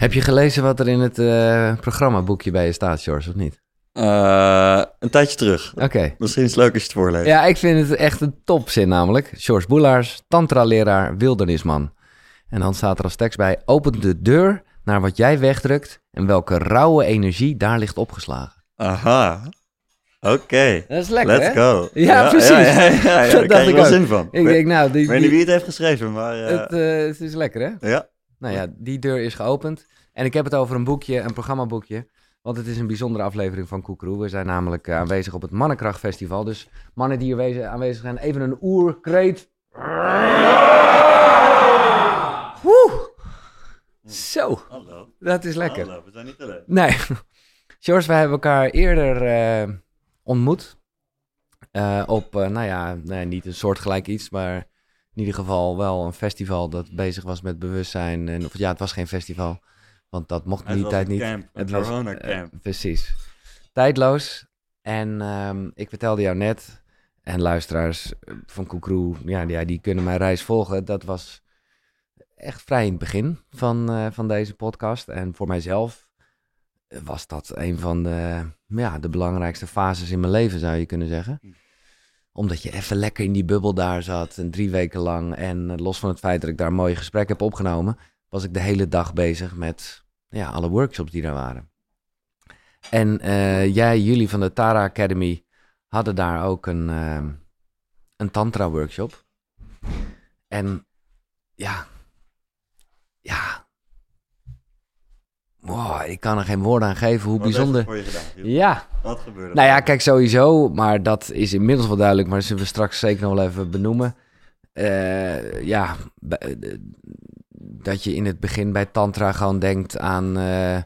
Heb je gelezen wat er in het uh, programmaboekje bij je staat, George, of niet? Uh, een tijdje terug. Oké. Misschien is het leuk als je het voorleest. Ja, ik vind het echt een topzin namelijk. George Boelaars, tantra-leraar, wildernisman. En dan staat er als tekst bij... Open de deur naar wat jij wegdrukt... en welke rauwe energie daar ligt opgeslagen. Aha. Oké. Dat is lekker, Let's hè? go. Ja, precies. Ja, ja, ja, ja, Dat Daar krijg ik wel zin van. Ik denk, nou, die, Ik weet niet wie het heeft geschreven, maar... eh, het, eh, het is lekker, hè? ja. Nou ja, die deur is geopend. En ik heb het over een boekje, een programmaboekje. Want het is een bijzondere aflevering van Koekeroe. We zijn namelijk eh, aanwezig op het Mannenkrachtfestival. Dus mannen die hier wezen- aanwezig zijn, even een oerkreet. Woe! Zo, Hallo. dat is lekker. Hallo, we zijn niet alleen. Nee, George, wij hebben elkaar eerder eh, ontmoet. Eh, op, nou ja, nee, niet een soortgelijk iets, maar in ieder geval wel een festival dat bezig was met bewustzijn. En, of ja, het was geen festival, want dat mocht in die tijd een niet. camp, een Het was corona eh, camp. precies. Tijdloos. En ehm, ik vertelde jou net, en luisteraars eh, van Koekroe, ja, die, kunnen mijn reis volgen. Dat was echt vrij in het begin van, eh, van deze podcast. En voor mijzelf was dat een van de, ja, de belangrijkste fases in mijn leven, zou je kunnen zeggen. Omdat je even lekker in die bubbel daar zat, en drie weken lang. En eh, los van het feit dat ik daar een mooi gesprek heb opgenomen, was ik de hele dag bezig met ja, alle workshops die er waren. En eh, jij, jullie van de Tara Academy, hadden daar ook een, ehm, een tantra-workshop. En ja, ja, wow, ik kan er geen woorden aan geven hoe Wat bijzonder. voor je gedaan? Ja, Wat gebeurde nou ja, kijk, sowieso, maar dat is inmiddels wel duidelijk, maar dat zullen we straks zeker nog wel even benoemen. Eh, ja, eh, dat je in het begin bij Tantra gewoon denkt aan eh,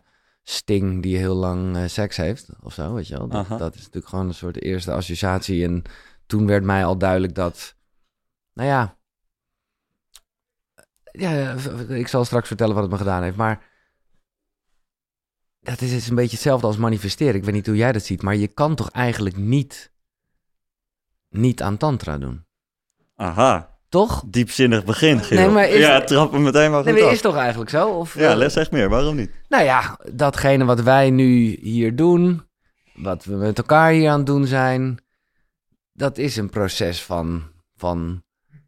Sting die heel lang seks heeft of zo, weet je wel. Dat, dat is natuurlijk gewoon een soort eerste associatie. En toen werd mij al duidelijk dat, nou ja, ja, ik zal straks vertellen wat het me gedaan heeft, maar dat is dus een beetje hetzelfde als manifesteren. Ik weet niet hoe jij dat ziet, maar je kan toch eigenlijk niet, niet aan tantra doen, Aha, toch? diepzinnig begin, Giel. Nee, maar is- Ja, trap hem meteen maar goed Nee, maar is toch eigenlijk zo? Of, Ja, eh, les echt meer. Waarom niet? Nou ja, datgene wat wij nu hier doen, wat we met elkaar hier aan het doen zijn, dat is een proces van, van,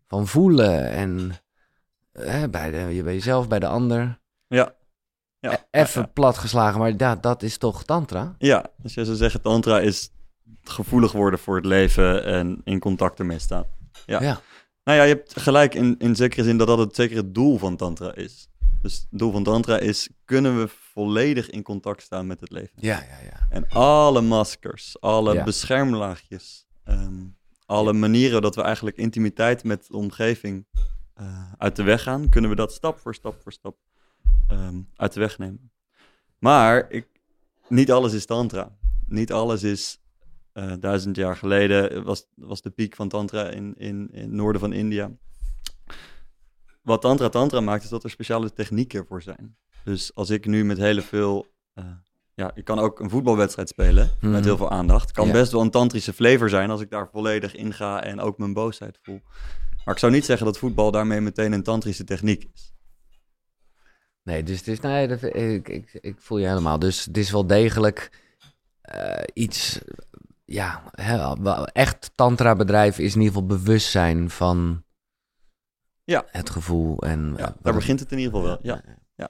van voelen en eh, bij, de, bij jezelf, bij de ander. Ja. Ja. E- Even platgeslagen, maar ja, dat is toch tantra? Ja, dus je zou zeggen, tantra is gevoelig worden voor het leven en in contact ermee staan. Ja. Ja. Nou ja, je hebt gelijk in, in zekere zin dat dat het zeker het doel van tantra is. Dus het doel van tantra is, kunnen we volledig in contact staan met het leven? Ja, ja, ja. En alle maskers, alle Ja. beschermlaagjes, ehm, alle manieren dat we eigenlijk intimiteit met de omgeving eh, uit de weg gaan, kunnen we dat stap voor stap voor stap ehm, uit de weg nemen. Maar ik, niet alles is tantra. Niet alles is eh, duizend jaar geleden was, was de piek van tantra in, in, in het noorden van India. Wat tantra tantra maakt, is dat er speciale technieken voor zijn. Dus als ik nu met hele veel eh, ja, ik kan ook een voetbalwedstrijd spelen Mhm. met heel veel aandacht. Kan Ja. best wel een tantrische flavor zijn als ik daar volledig in ga en ook mijn boosheid voel. Maar ik zou niet zeggen dat voetbal daarmee meteen een tantrische techniek is. Nee, dus het is, nee, dat, ik, ik, ik voel je helemaal. Dus het is wel degelijk eh, iets, ja, echt tantra bedrijf is in ieder geval bewustzijn van Ja. het gevoel. En, Ja, wat daar begint het in ieder geval wel. Ja. Ja.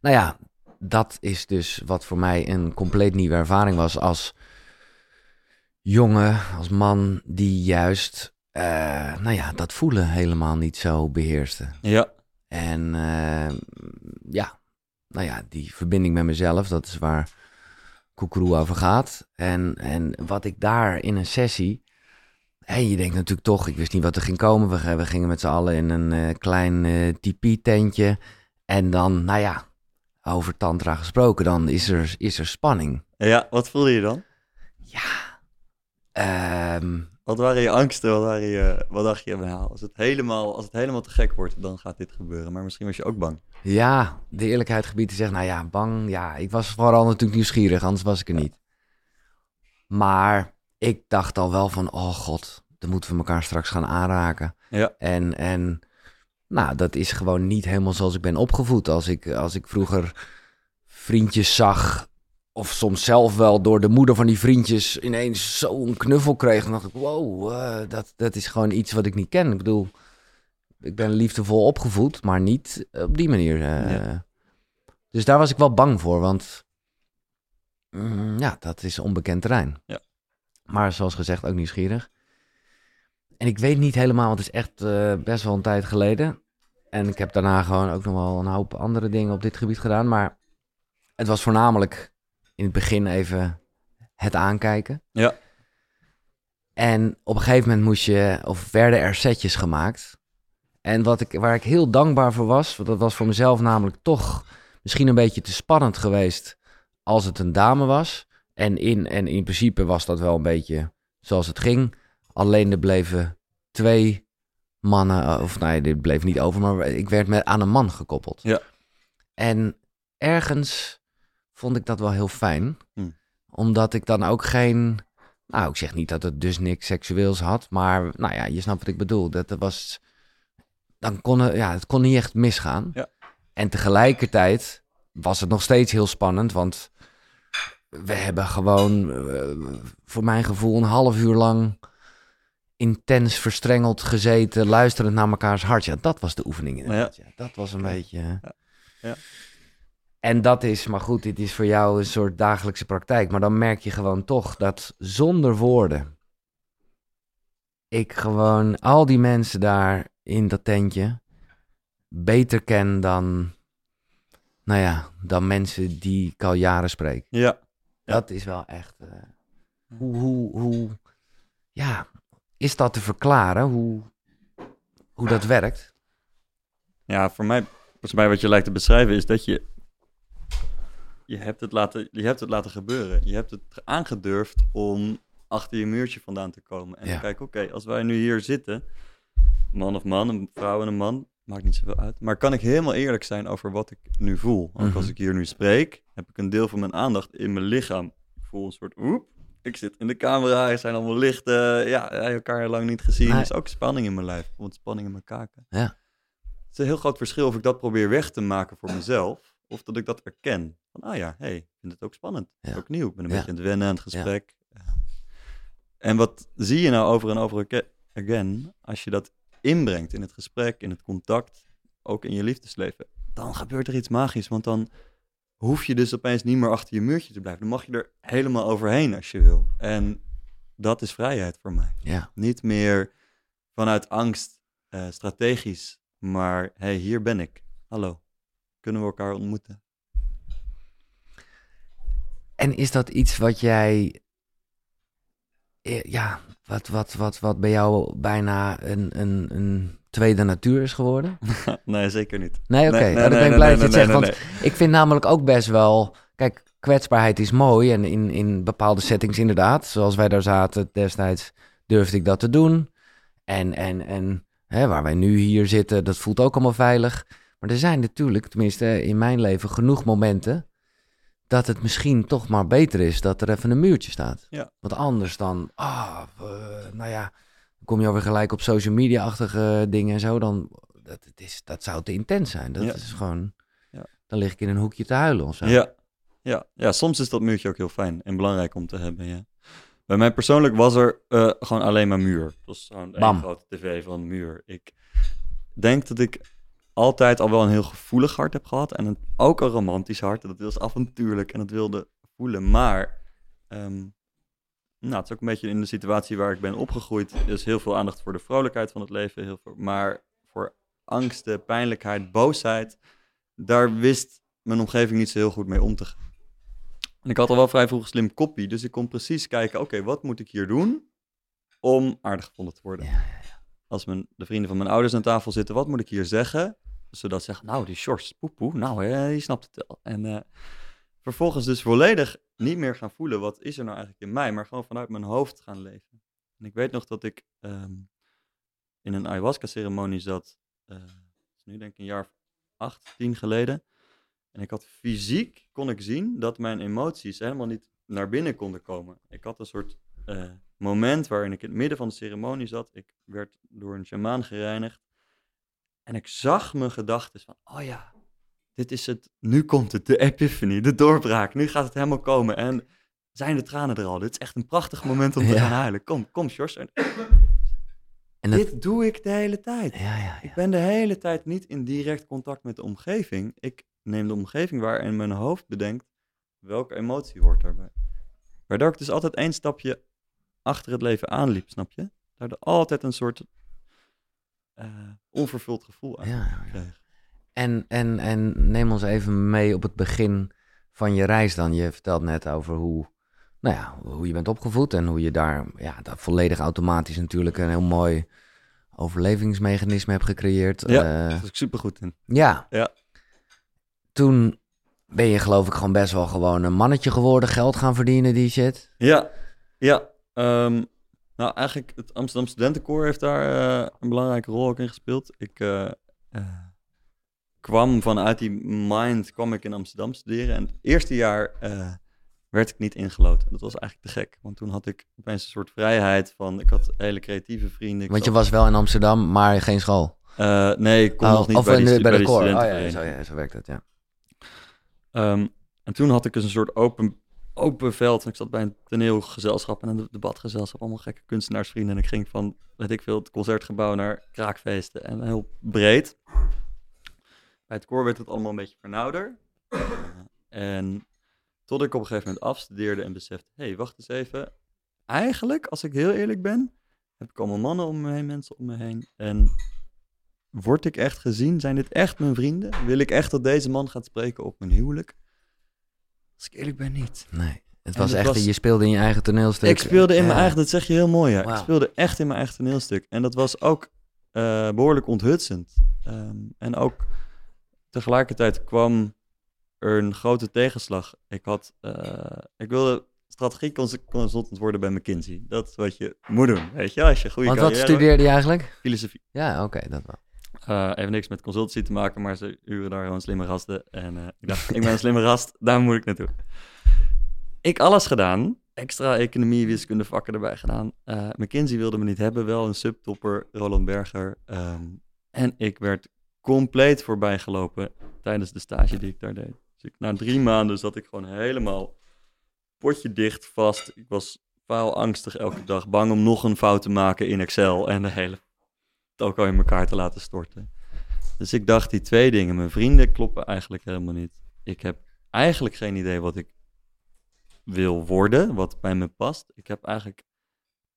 Nou ja, dat is dus wat voor mij een compleet nieuwe ervaring was als jongen, als man die juist, eh, nou ja, dat voelen helemaal niet zo beheerste. Ja. En eh, ja, nou ja, die verbinding met mezelf, dat is waar Koekeroe over gaat. En, en wat ik daar in een sessie... Hé, je denkt natuurlijk toch, ik wist niet wat er ging komen. We, we gingen met z'n allen in een eh, klein eh tipi-tentje. En dan, nou ja, over tantra gesproken, dan is er, is er spanning. ja, wat voelde je dan? Ja, ehm, Wat waren je angsten? Wat, waren je, wat dacht je, als, het helemaal, als het helemaal te gek wordt, dan gaat dit gebeuren. Maar misschien was je ook bang. Ja, de eerlijkheid gebied te zeggen, nou ja, bang. Ja, ik was vooral natuurlijk nieuwsgierig, anders was ik er niet. Maar ik dacht al wel van, oh god, dan moeten we elkaar straks gaan aanraken. Ja. En, en Nou, dat is gewoon niet helemaal zoals ik ben opgevoed. Als ik, als ik vroeger vriendjes zag, of soms zelf wel door de moeder van die vriendjes ineens zo'n knuffel kreeg, dan dacht ik, wow, eh, dat, dat is gewoon iets wat ik niet ken. Ik bedoel, ik ben liefdevol opgevoed, maar niet op die manier. eh. Ja. Dus daar was ik wel bang voor, want mm, ja, dat is onbekend terrein. Ja. Maar zoals gezegd, ook nieuwsgierig. En ik weet niet helemaal, want het is echt eh, best wel een tijd geleden. En ik heb daarna gewoon ook nog wel een hoop andere dingen op dit gebied gedaan. Maar het was voornamelijk in het begin even het aankijken. Ja. En op een gegeven moment moest je, of werden er setjes gemaakt. En wat ik, waar ik heel dankbaar voor was, want dat was voor mezelf namelijk toch misschien een beetje te spannend geweest als het een dame was. En in, en in principe was dat wel een beetje zoals het ging. Alleen er bleven twee mannen, eh, of nee, dit bleef niet over, maar ik werd met, aan een man gekoppeld. Ja. En ergens vond ik dat wel heel fijn, Hm. omdat ik dan ook geen, nou ik zeg niet dat het dus niks seksueels had, maar nou ja, je snapt wat ik bedoel. Dat er was, dan kon het, ja, het kon niet echt misgaan. Ja. En tegelijkertijd was het nog steeds heel spannend, want we hebben gewoon, eh, voor mijn gevoel, een half uur lang intens verstrengeld gezeten, luisterend naar mekaars hart. Ja, dat was de oefening inderdaad. Ja. dat was een beetje... Ja. En dat is, maar goed, dit is voor jou een soort dagelijkse praktijk. Maar dan merk je gewoon toch dat zonder woorden... ik gewoon al die mensen daar in dat tentje beter ken dan... Nou ja, dan mensen die ik al jaren spreek. Ja. Ja. Dat is wel echt. eh, hoe, hoe, hoe. Ja, is dat te verklaren? Hoe, hoe dat werkt? Ja, voor mij, volgens mij wat je lijkt te beschrijven is dat je, je, hebt het laten, je hebt het laten gebeuren. Je hebt het aangedurfd om achter je muurtje vandaan te komen. En Ja. te kijken, oké, als wij nu hier zitten, man of man, een vrouw en een man, maakt niet zoveel uit. Maar kan ik helemaal eerlijk zijn over wat ik nu voel? Ook Mhm. als ik hier nu spreek, heb ik een deel van mijn aandacht in mijn lichaam. Ik voel een soort, oep, ik zit in de camera, er zijn allemaal lichten. Ja, elkaar lang niet gezien. Maar- Er is ook spanning in mijn lijf, want spanning in mijn kaken. Ja. Het is een heel groot verschil of ik dat probeer weg te maken voor mezelf, of dat ik dat erken. Van, ah ja, hey, ik vind het ook spannend. Ja. ook nieuw. Ik ben een Ja. beetje aan het wennen aan het gesprek. En wat zie je nou over en over again, als je dat inbrengt in het gesprek, in het contact, ook in je liefdesleven, dan gebeurt er iets magisch, want dan hoef je dus opeens niet meer achter je muurtje te blijven. Dan mag je er helemaal overheen als je wil. En dat is vrijheid voor mij. Ja. Niet meer vanuit angst, eh, strategisch, maar hey, hier ben ik. Hallo, kunnen we elkaar ontmoeten? En is dat iets wat jij. eh, Ja, wat, wat, wat, wat bij jou bijna een, een, een tweede natuur is geworden? nee, zeker niet. Nee, oké. Nee, Nou, dan ben ik blij dat je het zegt. want ik vind namelijk ook best wel. Kijk, kwetsbaarheid is mooi. En in, in bepaalde settings inderdaad. Zoals wij daar zaten destijds, durfde ik dat te doen. En, en, en hè, waar wij nu hier zitten, dat voelt ook allemaal veilig. Maar er zijn natuurlijk, tenminste in mijn leven, genoeg momenten. Dat het misschien toch maar beter is dat er even een muurtje staat. Ja. Want anders dan, ah, nou ja, kom je alweer gelijk op social media-achtige dingen en zo. Dan, dat, het is, dat zou te intens zijn. Dat Ja. is gewoon, Ja. dan lig ik in een hoekje te huilen of zo. Ja. Ja. ja, soms is dat muurtje ook heel fijn en belangrijk om te hebben. Ja. Bij mij persoonlijk was er eh, gewoon alleen maar muur. Was gewoon één grote tv van muur. Ik denk dat ik altijd al wel een heel gevoelig hart heb gehad. En een, ook een romantisch hart. Dat was avontuurlijk en dat wilde voelen. Maar ehm, nou, het is ook een beetje in de situatie waar ik ben opgegroeid. Er is heel veel aandacht voor de vrolijkheid van het leven. Heel veel, maar voor angsten, pijnlijkheid, boosheid. Daar wist mijn omgeving niet zo heel goed mee om te gaan. En ik had al wel vrij vroeg een slim kopie. Dus ik kon precies kijken, oké, wat moet ik hier doen om aardig gevonden te worden? Ja, ja, Als mijn, de vrienden van mijn ouders aan tafel zitten, wat moet ik hier zeggen? Zodat ze zeggen, nou, die shorts, poepoe, nou, hè, die snapt het wel. En eh, vervolgens dus volledig niet meer gaan voelen, wat is er nou eigenlijk in mij? Maar gewoon vanuit mijn hoofd gaan leven. En ik weet nog dat ik ehm, in een ayahuasca-ceremonie zat, eh, nu denk ik een jaar of acht, tien geleden. En ik had fysiek, kon ik zien dat mijn emoties helemaal niet naar binnen konden komen. Ik had een soort eh, moment waarin ik in het midden van de ceremonie zat. Ik werd door een shamaan gereinigd. En ik zag mijn gedachten van, oh ja, dit is het, nu komt het, de epiphany, de doorbraak, nu gaat het helemaal komen. En zijn de tranen er al? Dit is echt een prachtig moment om te Ja. gaan huilen. Kom, kom, Sjors. En En dat, dit doe ik de hele tijd. ja, ja. Ik ben de hele tijd niet in direct contact met de omgeving. Ik neem de omgeving waar en mijn hoofd bedenkt welke emotie hoort daarbij. Waardoor ik dus altijd één stapje achter het leven aanliep, snap je? Daardoor altijd een soort eh, onvervuld gevoel aan Ja, kreeg. En, en, en neem ons even mee op het begin van je reis dan. Je vertelt net over hoe, nou ja, hoe je bent opgevoed en hoe je daar ja, dat volledig automatisch natuurlijk een heel mooi overlevingsmechanisme hebt gecreëerd. Ja. Eh, Daar was ik super goed in. ja. Ja. Toen ben je geloof ik gewoon best wel gewoon een mannetje geworden, geld gaan verdienen, die shit. Ja, ja. ehm, nou, eigenlijk het Amsterdam Studentenkoor heeft daar eh, een belangrijke rol ook in gespeeld. Ik eh, eh, kwam vanuit die mind, kwam ik in Amsterdam studeren. En het eerste jaar werd ik niet ingeloten. Dat was eigenlijk te gek. Want toen had ik opeens een soort vrijheid van, ik had hele creatieve vrienden. Ik Want je was wel in Amsterdam, maar geen school. Nee, ik kon Oh, nog niet of bij, die, de- bij de koor. Oh ja, zo, ja, zo werkt het, ja. Ehm, en toen had ik dus een soort open, open veld. Ik zat bij een toneelgezelschap en een debatgezelschap. Allemaal gekke kunstenaarsvrienden. En ik ging van, weet ik veel, het concertgebouw naar kraakfeesten. En heel breed. Bij het koor werd het allemaal een beetje vernauwder. Eh, en tot ik op een gegeven moment afstudeerde en besefte... Hé, hey, wacht eens even. Eigenlijk, als ik heel eerlijk ben... heb ik allemaal mannen om me heen, mensen om me heen. En word ik echt gezien? Zijn dit echt mijn vrienden? Wil ik echt dat deze man gaat spreken op mijn huwelijk? Als ik eerlijk ben, niet. Nee. Het was echt, was- je speelde in je eigen toneelstuk. Ik speelde in mijn eigen, dat zeg je heel mooi, ja. Ik speelde echt in mijn eigen toneelstuk. En dat was ook eh, behoorlijk onthutsend. Ehm, en ook tegelijkertijd kwam er een grote tegenslag. Ik had, eh, ik wilde strategieconsultant worden bij McKinsey. Dat is wat je moet doen, weet je, als je goede Want wat carrière studeerde je eigenlijk? Filosofie. Ja, oké, dat wel. Eh even niks met consultancy te maken, maar ze huren daar gewoon slimme gasten. En eh, ik dacht, ik ben een slimme gast, daar moet ik naartoe. Ik alles gedaan, extra economie, wiskunde vakken erbij gedaan. Eh McKinsey wilde me niet hebben, wel een subtopper, Roland Berger. ehm, en ik werd compleet voorbij gelopen tijdens de stage die ik daar deed. Dus na drie maanden zat ik gewoon helemaal potje dicht vast. Ik was faalangstig elke dag, bang om nog een fout te maken in Excel en de hele toko in elkaar te laten storten. Dus ik dacht, die twee dingen, mijn vrienden kloppen eigenlijk helemaal niet. Ik heb eigenlijk geen idee wat ik wil worden, wat bij me past. Ik heb eigenlijk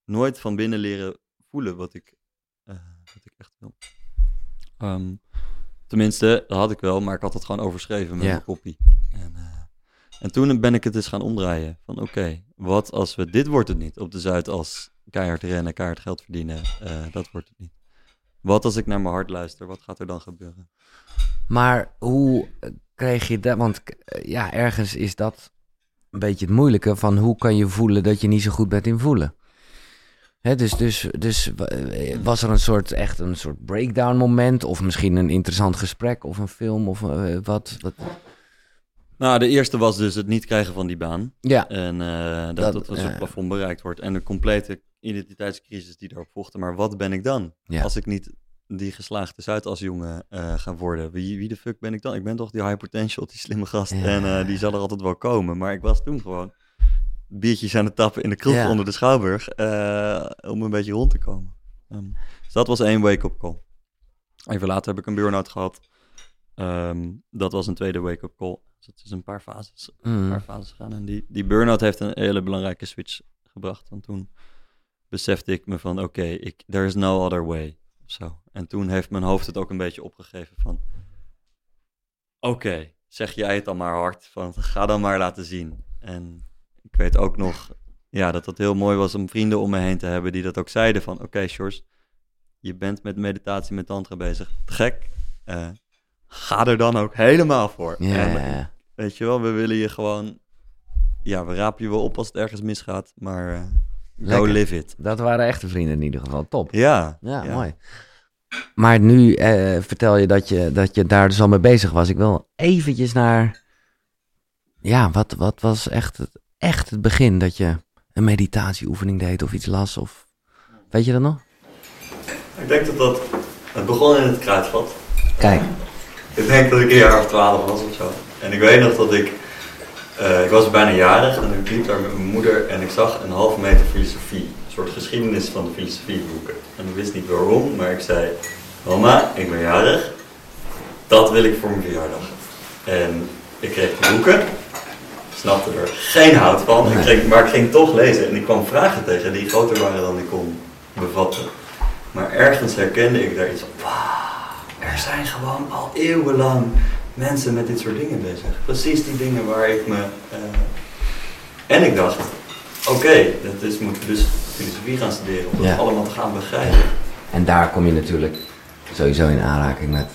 nooit van binnen leren voelen wat ik, eh, wat ik echt wil. Ehm, tenminste, dat had ik wel, maar ik had het gewoon overschreven met Ja. mijn kopie. En, eh, en toen ben ik het eens gaan omdraaien. Van oké, wat als we, dit wordt het niet. Op de Zuid als keihard rennen, keihard geld verdienen, eh, dat wordt het niet. Wat als ik naar mijn hart luister, wat gaat er dan gebeuren? Maar hoe kreeg je dat? Want eh, ja, ergens is dat een beetje het moeilijke van hoe kan je voelen dat je niet zo goed bent in voelen. Hè, dus, dus, dus eh, was er een soort, echt een soort breakdown moment of misschien een interessant gesprek of een film of eh, wat, wat? Nou, de eerste was dus het niet krijgen van die baan. Ja, En dat, Dat- dat, ja. plafond bereikt wordt. En de complete identiteitscrisis die daarop volgde. Maar wat ben ik dan? Ja. Als ik niet die geslaagde Zuidasjongen eh ga worden. Wie, wie de fuck ben ik dan? Ik ben toch die high potential, die slimme gast. Ja. En eh, die zal er altijd wel komen. Maar ik was toen gewoon biertjes aan het tappen in de kroeg Ja. onder de Schouwburg. eh, om een beetje rond te komen. Ehm, dus dat was één wake-up call. Even later heb ik een burn-out gehad. Ehm, dat was een tweede wake-up call. Dus het is een paar fases een Mm. paar fases gegaan. En die, die burn-out heeft een hele belangrijke switch gebracht. Want toen besefte ik me van, oké, ik there is no other way. Zo. En toen heeft mijn hoofd het ook een beetje opgegeven van, oké, zeg jij het dan maar hard. Van, ga dan maar laten zien. En ik weet ook nog, ja, dat het heel mooi was om vrienden om me heen te hebben die dat ook zeiden van, oké, Sjors, je bent met meditatie, met tantra bezig. Gek. Eh, ga er dan ook helemaal voor. En. Weet je wel, we willen je gewoon... Ja, we rapen je wel op als het ergens misgaat, maar go Lekker. live it. dat waren echte vrienden in ieder geval, top. Ja, Ja, mooi. Maar nu eh, vertel je dat, je dat je daar dus al mee bezig was. Ik wil eventjes naar... Ja, wat, wat was echt het, echt het begin dat je een meditatieoefening deed of iets las? Of... Weet je dat nog? Ik denk dat dat... Het begon in het kruidvat. Kijk. Ik denk dat ik een jaar of twaalf was of zo. En ik weet nog dat ik, eh, ik was bijna jarig en ik liep daar met mijn moeder en ik zag een halve meter filosofie. Een soort geschiedenis van de filosofieboeken. En ik wist niet waarom, maar ik zei, mama, ik ben jarig. Dat wil ik voor mijn verjaardag. En ik kreeg de boeken. Snapte er geen hout van, ik maar ik ging toch lezen. En ik kwam vragen tegen die groter waren dan ik kon bevatten. Maar ergens herkende ik daar iets van, wauw, er zijn gewoon al eeuwenlang mensen met dit soort dingen bezig. Precies die dingen waar ik me... eh, En ik dacht, oké, dat is, moeten we dus filosofie gaan studeren om dat Ja. allemaal te gaan begrijpen. En daar kom je natuurlijk sowieso in aanraking met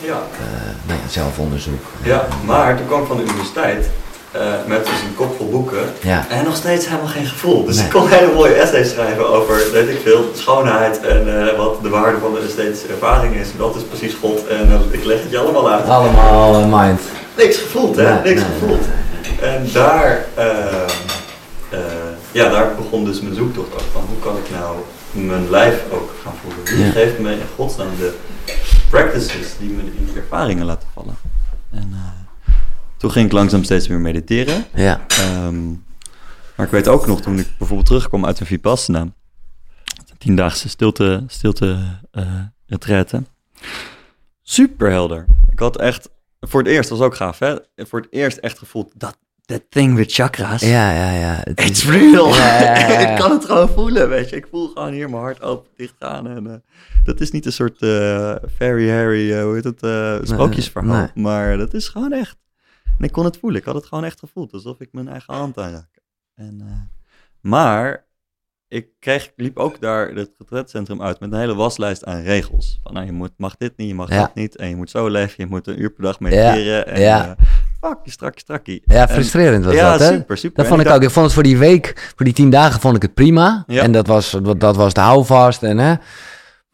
Ja. eh, nou ja, zelfonderzoek. ja, maar toen kwam ik van de universiteit eh, met dus een kop vol boeken Ja, en nog steeds helemaal geen gevoel. Dus Nee. ik kon hele mooie essays schrijven over, weet ik veel, schoonheid en eh, wat de waarde van de esthetische ervaring is. Dat is precies God en eh, ik leg het je allemaal uit. allemaal mind. Niks gevoeld, hè? Nee, Niks nee, gevoeld. En daar, ja, daar begon dus mijn zoektocht ook van hoe kan ik nou mijn lijf ook gaan voelen. Wie Ja. geeft me in godsnaam de practices die me in die ervaringen laten vallen. En toen ging ik langzaam steeds meer mediteren. Ja, Ehm, maar ik weet ook nog toen ik bijvoorbeeld terugkwam uit een Vipassana, een tiendaagse stilte, stilte eh retraite, super helder. Ik had echt, voor het eerst, was ook gaaf hè, voor het eerst echt gevoeld, dat that thing with chakras, ja, ja. ja. It's real. Ja, ja, ja, ja. ik kan het gewoon voelen, weet je. Ik voel gewoon hier mijn hart open, dicht gaan. En, eh, dat is niet een soort eh fairy Harry, hoe heet het, sprookjesverhaal. nee. Maar dat is gewoon echt. En ik kon het voelen. Ik had het gewoon echt gevoeld. Alsof ik mijn eigen hand aanraak. En, eh, maar ik, kreeg, ik liep ook daar het retretcentrum uit met een hele waslijst aan regels. Van nou, je moet, mag dit niet, je mag Ja. dat niet. En je moet zo leven, je moet een uur per dag mediteren. En, ja. eh, fuck, je strakkie, strakkie. Ja, En- frustrerend was ja, dat, hè? super, super. Dat En vond ik dacht- ook. Ik vond het voor die week, voor die tien dagen, vond ik het prima. Ja. En dat was, dat was de houvast. En, hè.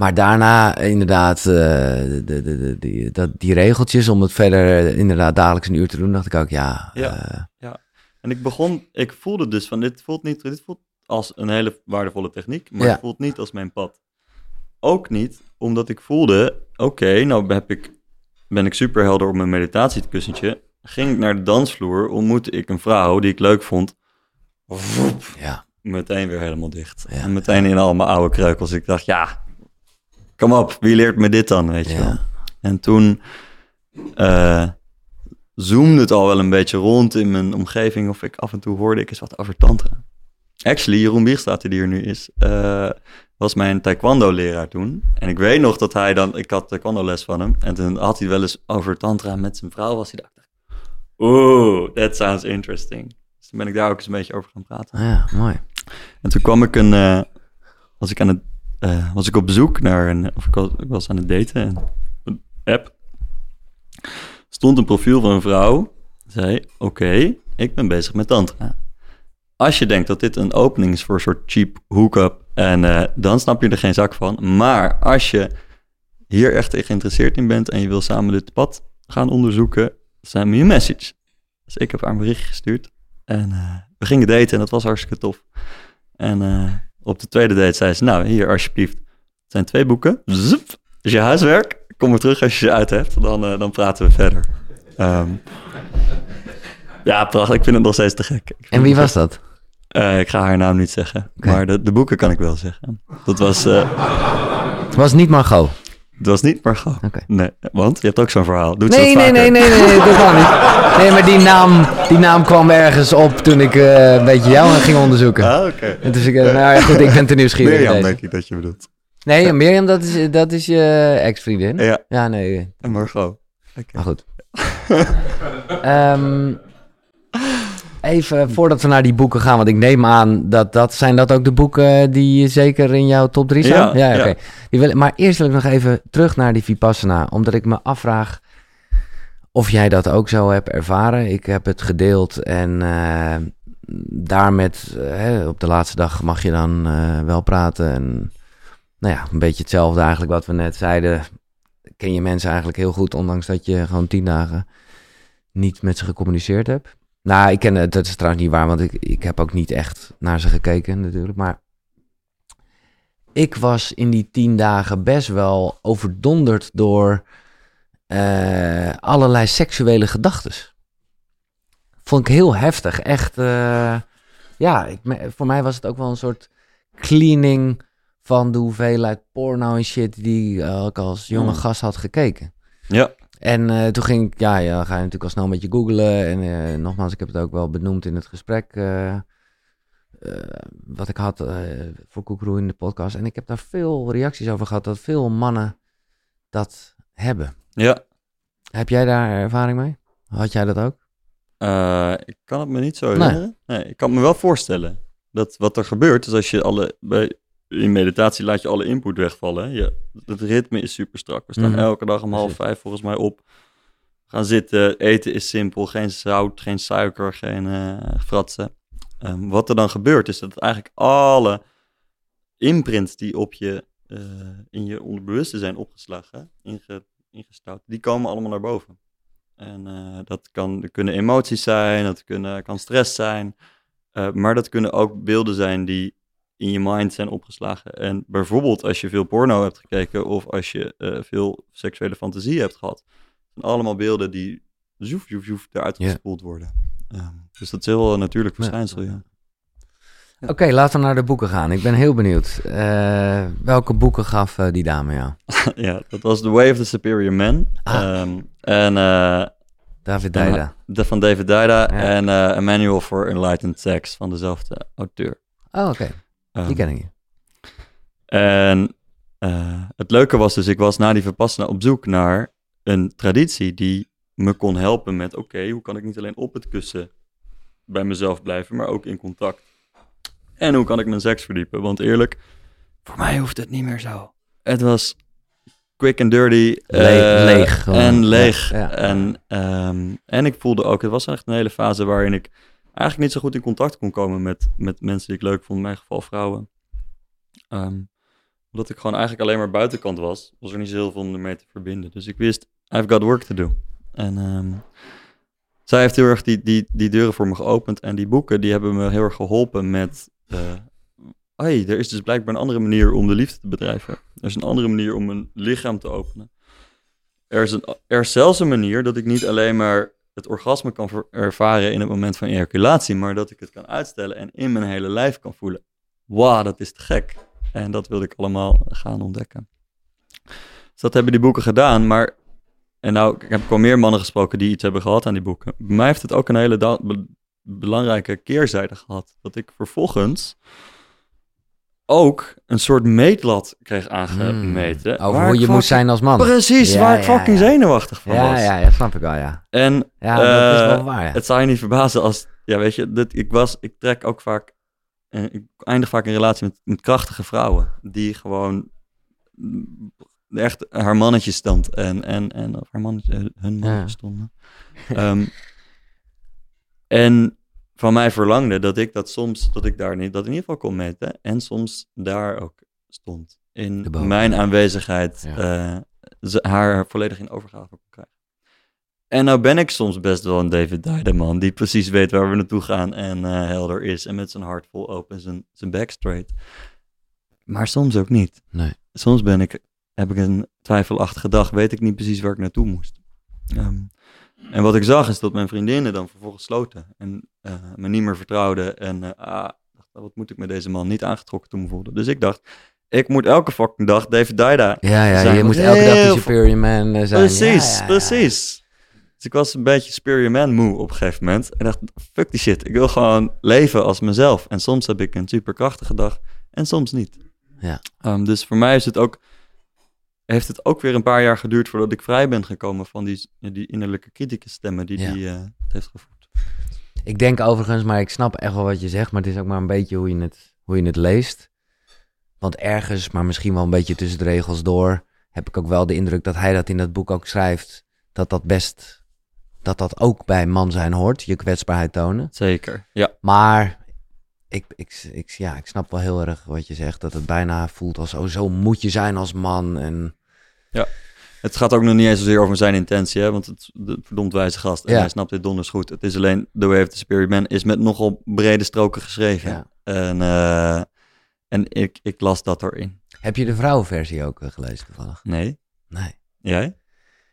Maar daarna inderdaad, eh, de, de, de, die, dat, die regeltjes om het verder eh, inderdaad dagelijks een uur te doen, dacht ik ook, ja. Ja. eh, En ik begon, ik voelde dus van dit voelt niet, dit voelt als een hele waardevolle techniek, maar Ja. het voelt niet als mijn pad. Ook niet omdat ik voelde, oké, nou heb ik, ben ik super helder op mijn meditatiekussentje. Ging ik naar de dansvloer, ontmoette ik een vrouw die ik leuk vond. Ja. meteen weer helemaal dicht. Ja. En meteen in al mijn oude kreukels. Ik dacht, ja, kom op, wie leert me dit dan, weet je wel. En toen eh, zoomde het al wel een beetje rond in mijn omgeving. Of ik af en toe hoorde ik eens wat over tantra. Actually, Jeroen Bierstaat, die er nu is, eh, was mijn taekwondo-leraar toen. En ik weet nog dat hij dan... Ik had taekwondo-les van hem. En toen had hij wel eens over tantra met zijn vrouw. Was hij daar. Oeh, that sounds interesting. Dus toen ben ik daar ook eens een beetje over gaan praten. Ah, ja, mooi. En toen kwam ik een, eh, was ik aan het, eh, was ik op zoek naar een, of ik was, aan het daten en een app. Stond een profiel van een vrouw. Zei, oké, ik ben bezig met tantra. Als je denkt dat dit een opening is voor een soort cheap hookup, en eh, dan snap je er geen zak van. Maar als je hier echt geïnteresseerd in bent en je wil samen dit pad gaan onderzoeken, send me een message. Dus ik heb haar een berichtje gestuurd. En eh, we gingen daten en dat was hartstikke tof. En op de tweede date zei ze, nou hier alsjeblieft, het zijn twee boeken. Zup, is je huiswerk. Kom maar terug als je ze uit hebt, dan, eh, dan praten we verder. Ehm, ja, prachtig. Ik vind het nog steeds te gek. En wie was dat? eh, ik ga haar naam niet zeggen, maar de, de boeken kan ik wel zeggen. Dat was, eh, Het was niet Margot. Het was niet Margot. Oké. Nee, want je hebt ook zo'n verhaal. Doet ze Nee, dat nee, vaker? nee, nee, nee, dat kan niet. Nee, maar die naam, die naam kwam ergens op toen ik eh, een beetje jou ging onderzoeken. Ah, oké. En dus ik, eh, nou ja, goed, ik ben te nieuwsgierig. Mirjam, denk ik dat je bedoelt. Nee, Mirjam, dat is, dat is je ex-vriendin. Ja, Ja, nee, en Margot. Oké. maar goed. Ehm, even voordat we naar die boeken gaan, want ik neem aan dat dat zijn dat ook de boeken die zeker in jouw top 3 staan. Ja, ja. oké. Wil- Maar eerst wil ik nog even terug naar die Vipassana, omdat ik me afvraag of jij dat ook zo hebt ervaren. Ik heb het gedeeld en eh daar met, eh, op de laatste dag mag je dan eh, wel praten. En nou ja, een beetje hetzelfde eigenlijk wat we net zeiden. Ken je mensen eigenlijk heel goed, ondanks dat je gewoon tien dagen niet met ze gecommuniceerd hebt. Nou, ik ken het, dat is trouwens niet waar, want ik, ik heb ook niet echt naar ze gekeken natuurlijk. Maar ik was in die tien dagen best wel overdonderd door eh, allerlei seksuele gedachten. Vond ik heel heftig. Echt, eh, ja, ik, voor mij was het ook wel een soort cleaning van de hoeveelheid porno en shit die ik als jonge Mm. gast had gekeken. Ja, En eh, toen ging ik, ja, ja, dan ga je natuurlijk al snel een beetje googlen. En eh, nogmaals, ik heb het ook wel benoemd in het gesprek eh, wat ik had voor Koekeroe in de podcast. En ik heb daar veel reacties over gehad dat veel mannen dat hebben. ja. Heb jij daar ervaring mee? Had jij dat ook? Ik kan het me niet zo Nee. herinneren. Nee. ik kan me wel voorstellen dat wat er gebeurt is als je alle bij, in meditatie laat je alle input wegvallen. hè. Je, het ritme is super strak. We staan Mhm. elke dag om half vijf volgens mij op. Gaan zitten, eten is simpel, geen zout, geen suiker, geen eh fratsen. Ehm, wat er dan gebeurt is dat eigenlijk alle imprints die op je, eh, in je onderbewuste zijn opgeslagen, inge, ingestouwd, die komen allemaal naar boven. En eh, dat, kan, dat kunnen emoties zijn, dat kunnen, kan stress zijn. maar dat kunnen ook beelden zijn die in je mind zijn opgeslagen. En bijvoorbeeld als je veel porno hebt gekeken of als je eh, veel seksuele fantasie hebt gehad. zijn allemaal beelden die zoef, zoef, zoef eruit Ja. gespoeld worden. Ehm, dus dat is heel natuurlijk Ja. verschijnsel, ja. Oké, laten we naar de boeken gaan. Ik ben heel benieuwd. Eh, welke boeken gaf eh, die dame jou? ja, dat was The Way of the Superior Man. Ah. Ehm, en eh, David Dijda. de van David Dida Ja. en eh A Manual for Enlightened Sex van dezelfde auteur. Oh, oké. Die ken ik niet. En eh, het leuke was dus, ik was na die Vipassana op zoek naar een traditie die me kon helpen met, oké, hoe kan ik niet alleen op het kussen bij mezelf blijven, maar ook in contact. En hoe kan ik mijn seks verdiepen? Want eerlijk, voor mij hoeft het niet meer zo. Het was quick and dirty. Eh, leeg gewoon. En leeg. Ja, ja. En, ehm, en ik voelde ook, het was echt een hele fase waarin ik eigenlijk niet zo goed in contact kon komen met, met mensen die ik leuk vond, in mijn geval vrouwen. Ehm, omdat ik gewoon eigenlijk alleen maar buitenkant was, was er niet zo heel veel om ermee te verbinden. Dus ik wist, I've got work to do. En ehm, zij heeft heel erg die, die, die deuren voor me geopend. En die boeken, die hebben me heel erg geholpen met... eh hey, er is dus blijkbaar een andere manier om de liefde te bedrijven. Er is een andere manier om een lichaam te openen. Er is, een, er is zelfs een manier dat ik niet alleen maar het orgasme kan ervaren in het moment van ejaculatie, maar dat ik het kan uitstellen en in mijn hele lijf kan voelen. Wauw, dat is te gek. En dat wilde ik allemaal gaan ontdekken. Dus dat hebben die boeken gedaan, maar... En nou, ik heb wel meer mannen gesproken die iets hebben gehad aan die boeken. Bij mij heeft het ook een hele belangrijke keerzijde gehad. Dat ik vervolgens ook een soort meetlat kreeg aangemeten. Mm. Over hoe je moet fucking- zijn als man. Precies, Ja, waar ik ja, fucking ja. zenuwachtig van Ja, was. ja, ja, snap ik wel, ja. En Ja, dat is eh, wel waar, het zou je niet verbazen als, ja weet je, dit, ik was, ik trek ook vaak, eh, ik eindig vaak in relatie met, met krachtige vrouwen. Die gewoon echt haar mannetje stond en, en, en of haar mannetje, hun mannetje Ja. stonden. Ehm, en van mij verlangde dat ik dat soms, dat ik daar niet, dat in ieder geval kon meten. En soms daar ook stond. In mijn aanwezigheid Ja. eh, ze- haar volledig in overgave kon krijgen. En nou ben ik soms best wel een David Dider man, die precies weet waar we naartoe gaan en eh, helder is en met zijn hart vol open en zijn, zijn back straight. Maar soms ook niet. Nee. Soms ben ik, heb ik een twijfelachtige dag, weet ik niet precies waar ik naartoe moest. Ehm, en wat ik zag is dat mijn vriendinnen dan vervolgens sloten en eh, me niet meer vertrouwden. En eh, ah, dacht, wat moet ik met deze man niet aangetrokken toen voelde. Dus ik dacht, ik moet elke fucking dag David Dida Ja, ja, zijn. je moet elke dag die superior man eh, zijn. Precies, Ja, ja, ja. precies. Dus ik was een beetje superior man moe op een gegeven moment. En dacht, fuck die shit. Ik wil gewoon leven als mezelf. En soms heb ik een superkrachtige dag en soms niet. Ja. Ehm, dus voor mij is het ook, heeft het ook weer een paar jaar geduurd voordat ik vrij ben gekomen van die, die innerlijke criticus stemmen die Ja. die eh, het heeft gevoed. Ik denk overigens, maar ik snap echt wel wat je zegt, maar het is ook maar een beetje hoe je het, hoe je het leest. Want ergens, maar misschien wel een beetje tussen de regels door, heb ik ook wel de indruk dat hij dat in dat boek ook schrijft, dat dat best, dat dat ook bij man zijn hoort, je kwetsbaarheid tonen. Zeker, ja. Maar ik, ik, ik, ja, ik snap wel heel erg wat je zegt, dat het bijna voelt als, oh, zo moet je zijn als man. En Het gaat ook nog niet eens zozeer over zijn intentie, hè, want het de verdomd wijze gast. En Ja. hij snapt dit donders goed. Het is alleen The Way of the Superior Man is met nogal brede stroken geschreven. Ja. En, eh, en ik, ik las dat erin. Heb je de vrouwenversie ook eh, gelezen toevallig? Nee. Nee. Jij?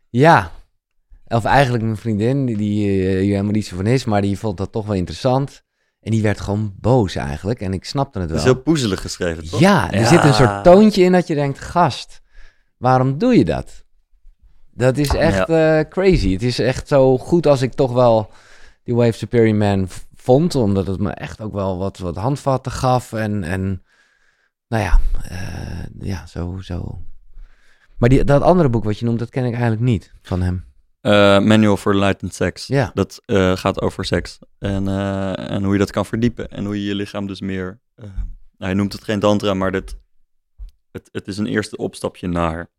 Ja. Of eigenlijk mijn vriendin, die, die eh, hier helemaal niet zo van is, maar die vond dat toch wel interessant. En die werd gewoon boos eigenlijk. En ik snapte het Het wel. is heel poezelig geschreven, toch? Ja, er Ja. zit een soort toontje in dat je denkt, gast, waarom doe je dat? Dat is echt eh, crazy. Het is echt zo goed als ik toch wel die Wave Superior Man vond, omdat het me echt ook wel wat, wat handvatten gaf en, en nou ja, eh, ja, zo, zo. Maar die, dat andere boek wat je noemt, dat ken ik eigenlijk niet van hem. Eh, Manual for Enlightened Sex. Ja. Dat gaat over seks. En, en hoe je dat kan verdiepen. En hoe je je lichaam dus meer... hij noemt het geen tantra, maar dit, het, het is een eerste opstapje naar.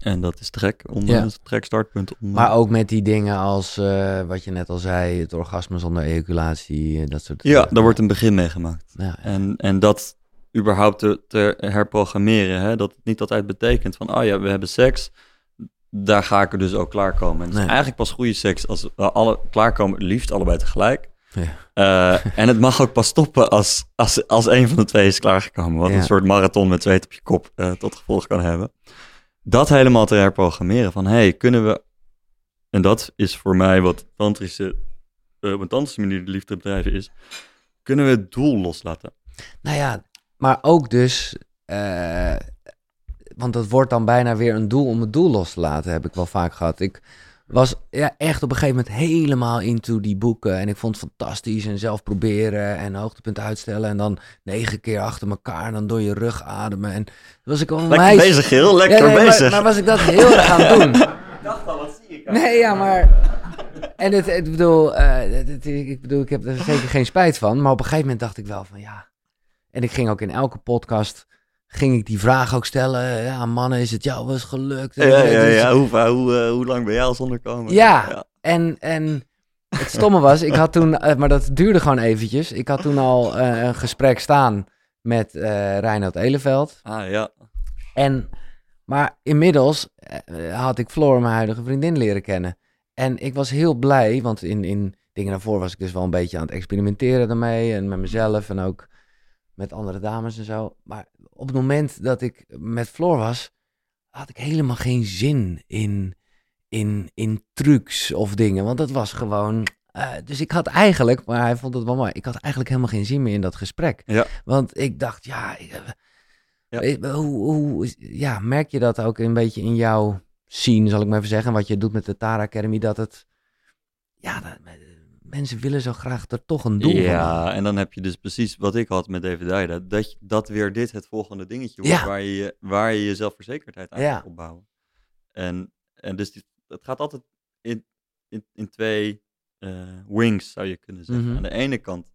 En dat is trek. Om, Ja. trek startpunt. Om, Maar ook met die dingen als, eh, wat je net al zei, het orgasme zonder ejaculatie, eh, dat soort ja, daar wordt een begin mee gemaakt. Ja, ja. En, en dat überhaupt te, te herprogrammeren. Hè? Dat het niet altijd betekent van, oh ja, we hebben seks. Daar ga ik er dus ook klaarkomen. En het is eigenlijk pas goede seks als we alle klaarkomen, liefst allebei tegelijk. Ja. Eh, en het mag ook pas stoppen als, als, als een van de twee is klaargekomen. Wat Ja. een soort marathon met zweet op je kop eh, tot gevolg kan hebben. Dat helemaal te herprogrammeren. Van, hey, kunnen we... En dat is voor mij wat tantrische... eh, op een tantrische manier de liefde bedrijven is. Kunnen we het doel loslaten? Nou ja, maar ook dus, eh, want dat wordt dan bijna weer een doel om het doel los te laten, heb ik wel vaak gehad. Ik was ja, echt op een gegeven moment helemaal into die boeken en ik vond het fantastisch en zelf proberen en hoogtepunt uitstellen en dan negen keer achter elkaar en dan door je rug ademen. En was ik al Lekker meisje. bezig. Ja, Lekker nee, maar- bezig. Maar, was ik dat heel erg aan het doen? Ik dacht al, wat zie ik? Nee, ja, maar. En het, bedoel, eh, het- het- ik bedoel, ik heb er zeker geen spijt van. Maar op een gegeven moment dacht ik wel van ja. En ik ging ook in elke podcast. Ging ik die vraag ook stellen. Ja, mannen, is het jou wel eens gelukt? Ja, ja, Dus- ja. Hoe, hoe, eh, hoe lang ben jij al zonder komen? Ja. En, en het stomme was, ik had toen, eh, maar dat duurde gewoon eventjes. Ik had toen al eh, een gesprek staan met eh Reinhard Eleveld. Ah, ja. En, maar inmiddels had ik Floor, mijn huidige vriendin, leren kennen. En ik was heel blij, want in, in dingen daarvoor was ik dus wel een beetje aan het experimenteren daarmee. En met mezelf en ook met andere dames en zo. Maar op het moment dat ik met Floor was, had ik helemaal geen zin in, in, in trucs of dingen. Want dat was gewoon... eh, dus ik had eigenlijk, maar hij vond het wel mooi, ik had eigenlijk helemaal geen zin meer in dat gesprek. Ja. Want ik dacht, ja, ik- Ja. eh, hoe, hoe, ja, merk je dat ook een beetje in jouw scene, zal ik maar even zeggen, wat je doet met de Tara Academy, dat het, ja, dat, eh, mensen willen zo graag er toch een doel van maken. Ja, en dan heb je dus precies wat ik had met David Dijda. Dat, dat weer dit het volgende dingetje wordt Ja. waar, je, je- waar je je zelfverzekerdheid aan Ja. opbouwen. En, en dus die, het gaat altijd in, in, in twee eh, wings, zou je kunnen zeggen. Mhm. Aan de ene kant,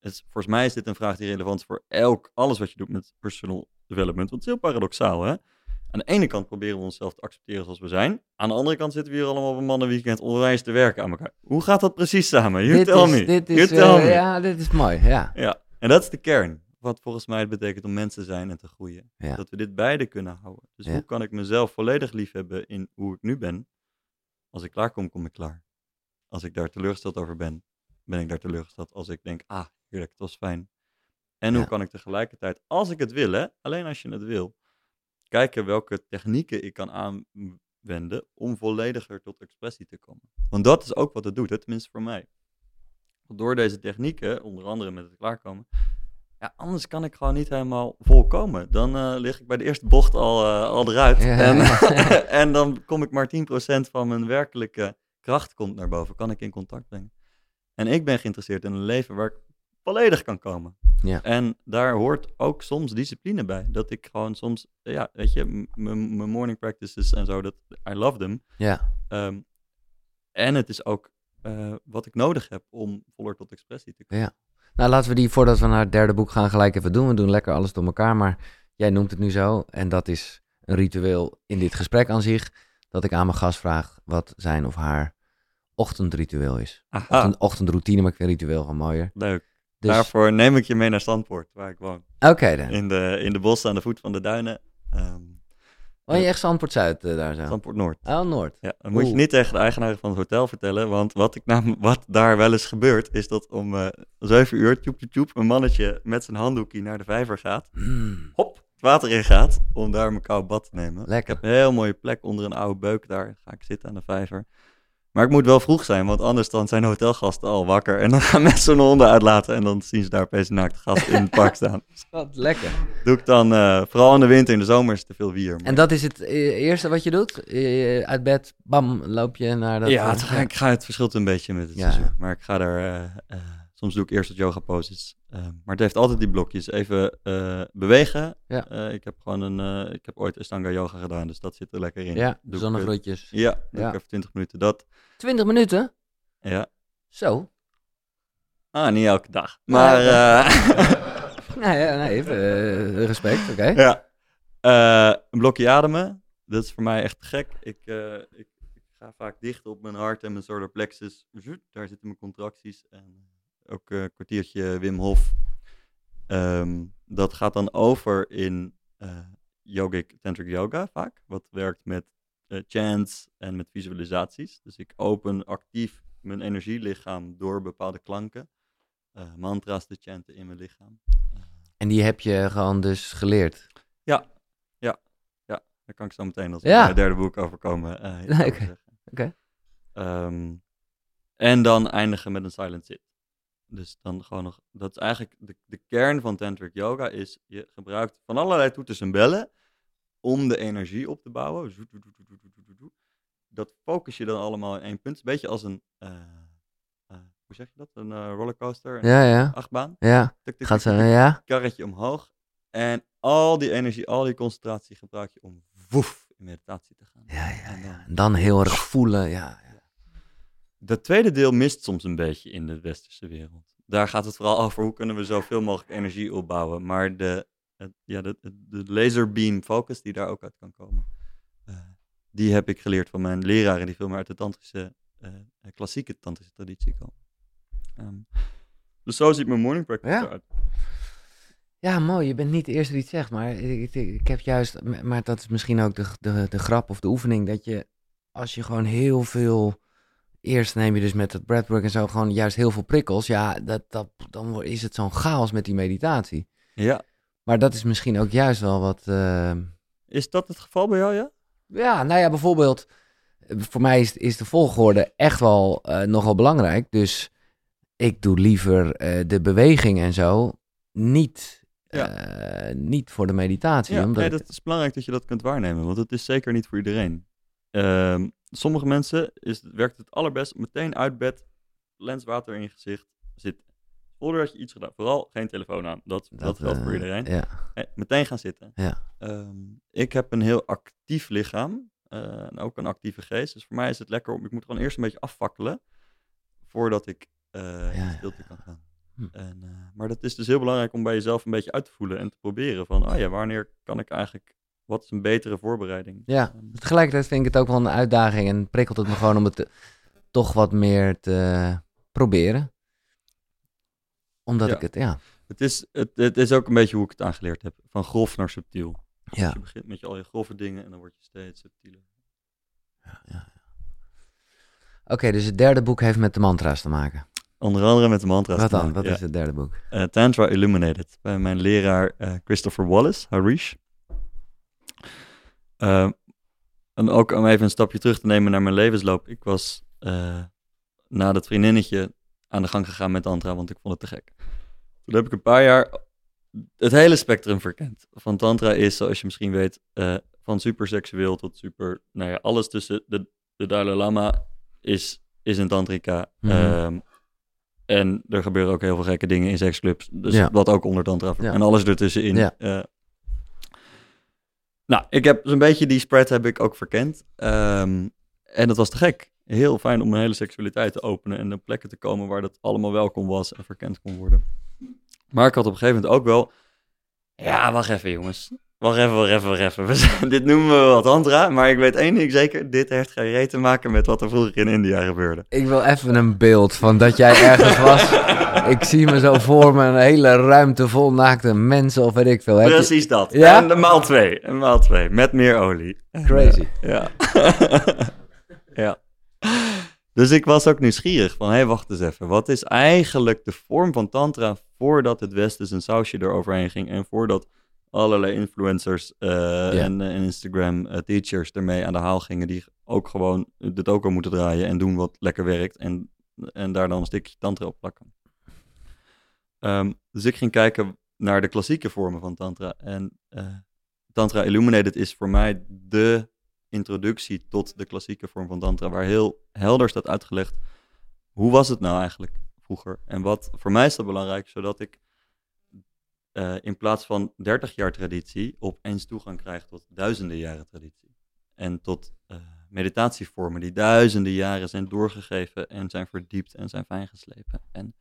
is, volgens mij is dit een vraag die relevant is voor elk, alles wat je doet met personal development. Want het is heel paradoxaal, hè? Aan de ene kant proberen we onszelf te accepteren zoals we zijn. Aan de andere kant zitten we hier allemaal op een mannenweekend onwijs te werken aan elkaar. Hoe gaat dat precies samen? You dit tell is, me. Dit is, eh, me. ja, dit is mooi, ja. Ja, en dat is de kern. Wat volgens mij het betekent om mens te zijn en te groeien. Ja. Dat we dit beide kunnen houden. Dus Ja. hoe kan ik mezelf volledig lief hebben in hoe ik nu ben? Als ik klaar kom, kom ik klaar. Als ik daar teleurgesteld over ben, ben ik daar teleurgesteld. Als ik denk, ah, heerlijk, het was fijn. En hoe kan ik tegelijkertijd, als ik het wil, hè, alleen als je het wil, kijken welke technieken ik kan aanwenden om vollediger tot expressie te komen. Want dat is ook wat het doet, hè, tenminste voor mij. Door deze technieken, onder andere met het klaarkomen, ja, anders kan ik gewoon niet helemaal volkomen. Dan eh, lig ik bij de eerste bocht al, eh, al eruit. Ja. En, en dan kom ik maar 10% van mijn werkelijke kracht komt naar boven. Kan ik in contact brengen. En ik ben geïnteresseerd in een leven waar ik volledig kan komen. Ja. En daar hoort ook soms discipline bij. Dat ik gewoon soms, ja, weet je, mijn morning practices en zo, dat, I love them. Ja, Ehm, en het is ook eh, wat ik nodig heb om voller tot expressie te komen. nou laten we die, voordat we naar het derde boek gaan, gelijk even doen. We doen lekker alles door elkaar, maar jij noemt het nu zo. En dat is een ritueel in dit gesprek aan zich, dat ik aan mijn gast vraag wat zijn of haar ochtendritueel is. Ochtend, ochtendroutine, maar ik vind ritueel gewoon mooier. leuk. Dus, Daarvoor neem ik je mee naar Zandpoort, waar ik woon. Oké dan. In de, in de bossen aan de voet van de duinen. Ehm Woon je echt Zandpoort Zuid eh, daar zo? Zandpoort Noord. Oh, Noord. Ja, dan moet je niet tegen de eigenaar van het hotel vertellen, want wat, ik nam, wat daar wel eens gebeurt, is dat om eh 7 uur, tjoep tjoep tjoep, een mannetje met zijn handdoekje naar de vijver gaat. Mm. Hop, water in gaat om daar mijn koude bad te nemen. Lekker. Ik heb een heel mooie plek onder een oude beuk daar. Ga ik zitten aan de vijver. Maar ik moet wel vroeg zijn, want anders dan zijn hotelgasten al wakker. En dan gaan mensen hun honden uitlaten en dan zien ze daar opeens een naakte gast in het park staan. Wat lekker. Doe ik dan, eh, vooral in de winter, in de zomer is het te veel wier. maar- En dat is het eh, eerste wat je doet? Eh, uit bed, bam, loop je naar dat... ja, het, ik ga, het verschilt een beetje met het Ja. seizoen. Maar ik ga daar, eh, eh, soms doe ik eerst wat yoga poses. eh, maar het heeft altijd die blokjes. Even eh, bewegen. Ja. Eh, ik heb gewoon een, eh, ik heb ooit Astanga yoga gedaan, dus dat zit er lekker in. Ja, Doe ik. Ja, doe Ja. ik even 20 minuten dat. 20 minuten? Ja. Zo. Ah, niet elke dag. Maar eh, Nee, ja, nee even, respect, oké. ja. Eh, een blokje ademen. Dat is voor mij echt gek. Ik, eh, ik, ik ga vaak dicht op mijn hart en mijn solar plexus. Daar zitten mijn contracties. En ook eh, een kwartiertje Wim Hof. Ehm, dat gaat dan over in eh, yogic tantric yoga vaak. Wat werkt met eh, chants en met visualisaties. Dus ik open actief mijn energielichaam door bepaalde klanken. eh, mantra's te chanten in mijn lichaam. En die heb je gewoon dus geleerd. Daar kan ik zo meteen als Ja. ja. derde boek over komen. eh. Oké. Ehm, en dan eindigen met een silent sit. Dus dan gewoon nog, dat is eigenlijk de, de kern van tantric yoga is, je gebruikt van allerlei toeters en bellen om de energie op te bouwen. Dat focus je dan allemaal in één punt. Een beetje als een, eh, eh, hoe zeg je dat? Een eh, rollercoaster, een Ja, ja. achtbaan. Ja, gaat zo, ja. karretje omhoog. En al die energie, al die concentratie gebruik je om woef in meditatie te gaan. Ja, ja, ja. En dan heel erg voelen, ja. Dat tweede deel mist soms een beetje in de westerse wereld. Daar gaat het vooral over hoe kunnen we zoveel mogelijk energie opbouwen. Maar de, het- ja, de, de- laserbeam focus die daar ook uit kan komen, eh, die heb ik geleerd van mijn leraren die veel meer uit de tantrische, eh, klassieke tantrische traditie komen. Ehm, dus zo ziet mijn morning practice Ja. eruit. Ja, mooi. Je bent niet de eerste die het zegt, maar ik, ik, ik heb juist, maar dat is misschien ook de, de, de grap of de oefening, dat je als je gewoon heel veel, eerst neem je dus met het breathwork en zo gewoon juist heel veel prikkels, ja, dat, dat, dan is het zo'n chaos met die meditatie. Ja. Maar dat is misschien ook juist wel wat, eh, Is dat het geval bij jou, ja? ja, nou ja, bijvoorbeeld, voor mij is, is de volgorde echt wel eh, nogal belangrijk, dus ik doe liever eh, de beweging en zo niet, Ja. niet voor de meditatie. Ja, omdat nee, dat is belangrijk dat je dat kunt waarnemen, want het is zeker niet voor iedereen. Ehm, sommige mensen is, werkt het allerbest meteen uit bed, lenswater in je gezicht zitten. Voordat je iets gedaan, vooral geen telefoon aan. Dat, dat, geldt voor eh, iedereen. Ja, meteen gaan zitten. Ja. Ehm, ik heb een heel actief lichaam eh, en ook een actieve geest. Dus voor mij is het lekker om, ik moet gewoon eerst een beetje afvakkelen voordat ik eh, Ja, stilte kan gaan. Hm. En, maar dat is dus heel belangrijk om bij jezelf een beetje uit te voelen en te proberen van, oh ja, wanneer kan ik eigenlijk, wat is een betere voorbereiding? Ja. Ehm, tegelijkertijd vind ik het ook wel een uitdaging en prikkelt het me gewoon om het te- toch wat meer te proberen. Omdat Ja. ik het, ja. het, is, het, het is ook een beetje hoe ik het aangeleerd heb, van grof naar subtiel. Ja. Je begint met je, al je grove dingen en dan word je steeds subtieler. Oké, dus het derde boek heeft met de mantra's te maken. Onder andere met de mantra's. Wat dan? Wat ja. is het derde boek? eh, Tantra Illuminated bij mijn leraar eh, Christopher Wallace, Harish. Eh, en ook om even een stapje terug te nemen naar mijn levensloop. Ik was eh, na dat vriendinnetje aan de gang gegaan met Tantra, want ik vond het te gek. Toen heb ik een paar jaar het hele spectrum verkend. Van Tantra is, zoals je misschien weet, eh, van super seksueel tot super... Nou ja, alles tussen de, de Dalai Lama is, is een tantrica. Mhm. Ehm, en er gebeuren ook heel veel gekke dingen in seksclubs. Dus Ja. wat ook onder tantra. Ja. En alles ertussenin. Ja. Nou, ik heb zo'n beetje die spread heb ik ook verkend. Ehm, en dat was te gek. Heel fijn om mijn hele seksualiteit te openen en op plekken te komen waar dat allemaal welkom was en verkend kon worden. Maar ik had op een gegeven moment ook wel... Ja, wacht even jongens. Wacht even, wacht even, wacht even. We zijn- dit noemen we wat tantra, maar ik weet één ding zeker. Dit heeft geen reet te maken met wat er vroeger in India gebeurde. Ik wil even een beeld van dat jij ergens was. ik zie me zo voor me een hele ruimte vol naakte mensen of weet ik veel. Heb je- Precies dat. Ja? En de maal twee. En maal twee. Met meer olie. En, Crazy. eh, ja. ja. Dus ik was ook nieuwsgierig van, hé, hey, wacht eens even. Wat is eigenlijk de vorm van tantra voordat het Westen zijn sausje eroverheen ging en voordat allerlei influencers eh, en, en Instagram eh, teachers ermee aan de haal gingen. Die ook gewoon dit ook al moeten draaien en doen wat lekker werkt. En, en daar dan een stukje tantra op plakken. Ehm, dus ik ging kijken naar de klassieke vormen van tantra. En eh, Tantra Illuminated is voor mij de introductie tot de klassieke vorm van tantra. Waar heel helder staat uitgelegd, hoe was het nou eigenlijk vroeger? En wat voor mij is dat belangrijk, zodat ik uh, in plaats van 30 jaar traditie opeens toegang krijg tot duizenden jaren traditie. En tot uh, meditatievormen die duizenden jaren zijn doorgegeven en zijn verdiept en zijn fijngeslepen. En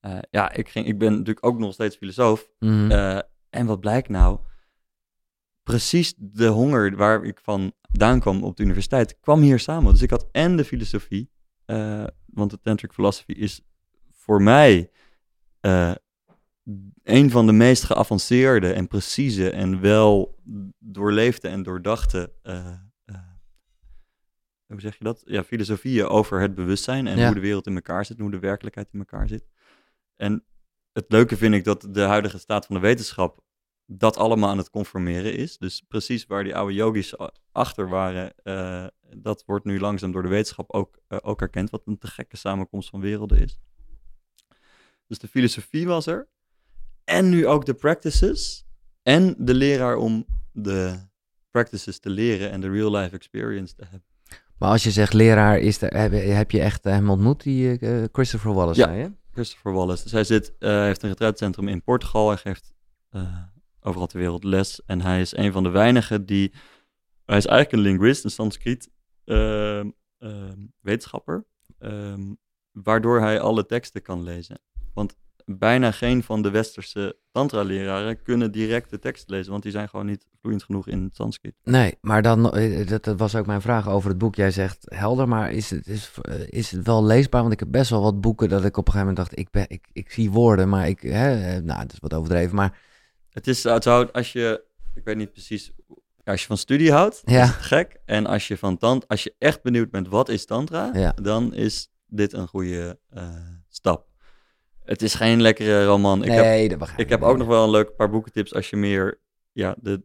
uh, ja, ik, ging, ik ben natuurlijk ook nog steeds filosoof. Mhm. en wat blijkt nou? Precies de honger waar ik vandaan kwam op de universiteit, kwam hier samen. Dus ik had en de filosofie, want de tantric philosophy is voor mij een van de meest geavanceerde en precieze en wel doorleefde en doordachte, uh, uh, hoe zeg je dat? Ja, filosofieën over het bewustzijn en Ja. hoe de wereld in elkaar zit, en hoe de werkelijkheid in elkaar zit. En het leuke vind ik dat de huidige staat van de wetenschap dat allemaal aan het conformeren is. Dus precies waar die oude yogis achter waren, eh, dat wordt nu langzaam door de wetenschap ook, eh, ook erkend, wat een te gekke samenkomst van werelden is. Dus de filosofie was er. En nu ook de practices. En de leraar om de practices te leren en de real life experience te hebben. Maar als je zegt leraar, is er, heb, je echt hem ontmoet, die eh, Christopher Wallace, Ja. zei je? Christopher Wallace. Dus hij zit, heeft een retreatcentrum in Portugal. Hij geeft eh, overal ter wereld les. En hij is een van de weinigen die... Hij is eigenlijk een linguist, een Sanskriet ehm, ehm, wetenschapper. ehm, waardoor hij alle teksten kan lezen. Want bijna geen van de westerse tantra-leraren kunnen direct de tekst lezen. Want die zijn gewoon niet vloeiend genoeg in het Sanskriet. Nee, maar dan, eh, dat, dat was ook mijn vraag over het boek. Jij zegt helder, maar is het, is, eh, is het wel leesbaar? Want ik heb best wel wat boeken dat ik op een gegeven moment dacht, ik, ben, ik, ik zie woorden, maar ik, hè, eh, nou, het is wat overdreven, maar Het is, het zou, als je, ik weet niet precies, als je van studie houdt, Ja. is het gek. En als je van tant, als je echt benieuwd bent wat is tantra, Ja. dan is dit een goede stap. Het is geen lekkere roman. Ik heb, nee, dat begrijp ik heb ook nog wel een leuk paar boekentips als je meer, ja, de,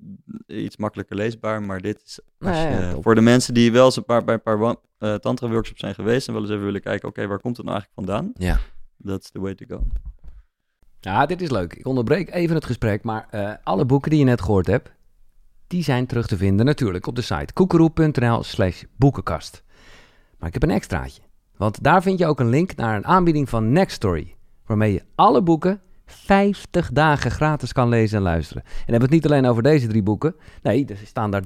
iets makkelijker leesbaar. Maar dit is als Nee, je- ja, top. voor de mensen die wel eens een paar, bij een paar wa- eh, tantra workshops zijn geweest en wel eens even willen kijken, oké, waar komt het nou eigenlijk vandaan? Ja. That's the way to go. Ja, dit is leuk. Ik onderbreek even het gesprek, maar eh, alle boeken die je net gehoord hebt, die zijn terug te vinden natuurlijk op de site koekeroe.nl slash boekenkast. Maar ik heb een extraatje, want daar vind je ook een link naar een aanbieding van Nextory, waarmee je alle boeken 50 dagen gratis kan lezen en luisteren. En hebben we het niet alleen over deze drie boeken, nee, er staan daar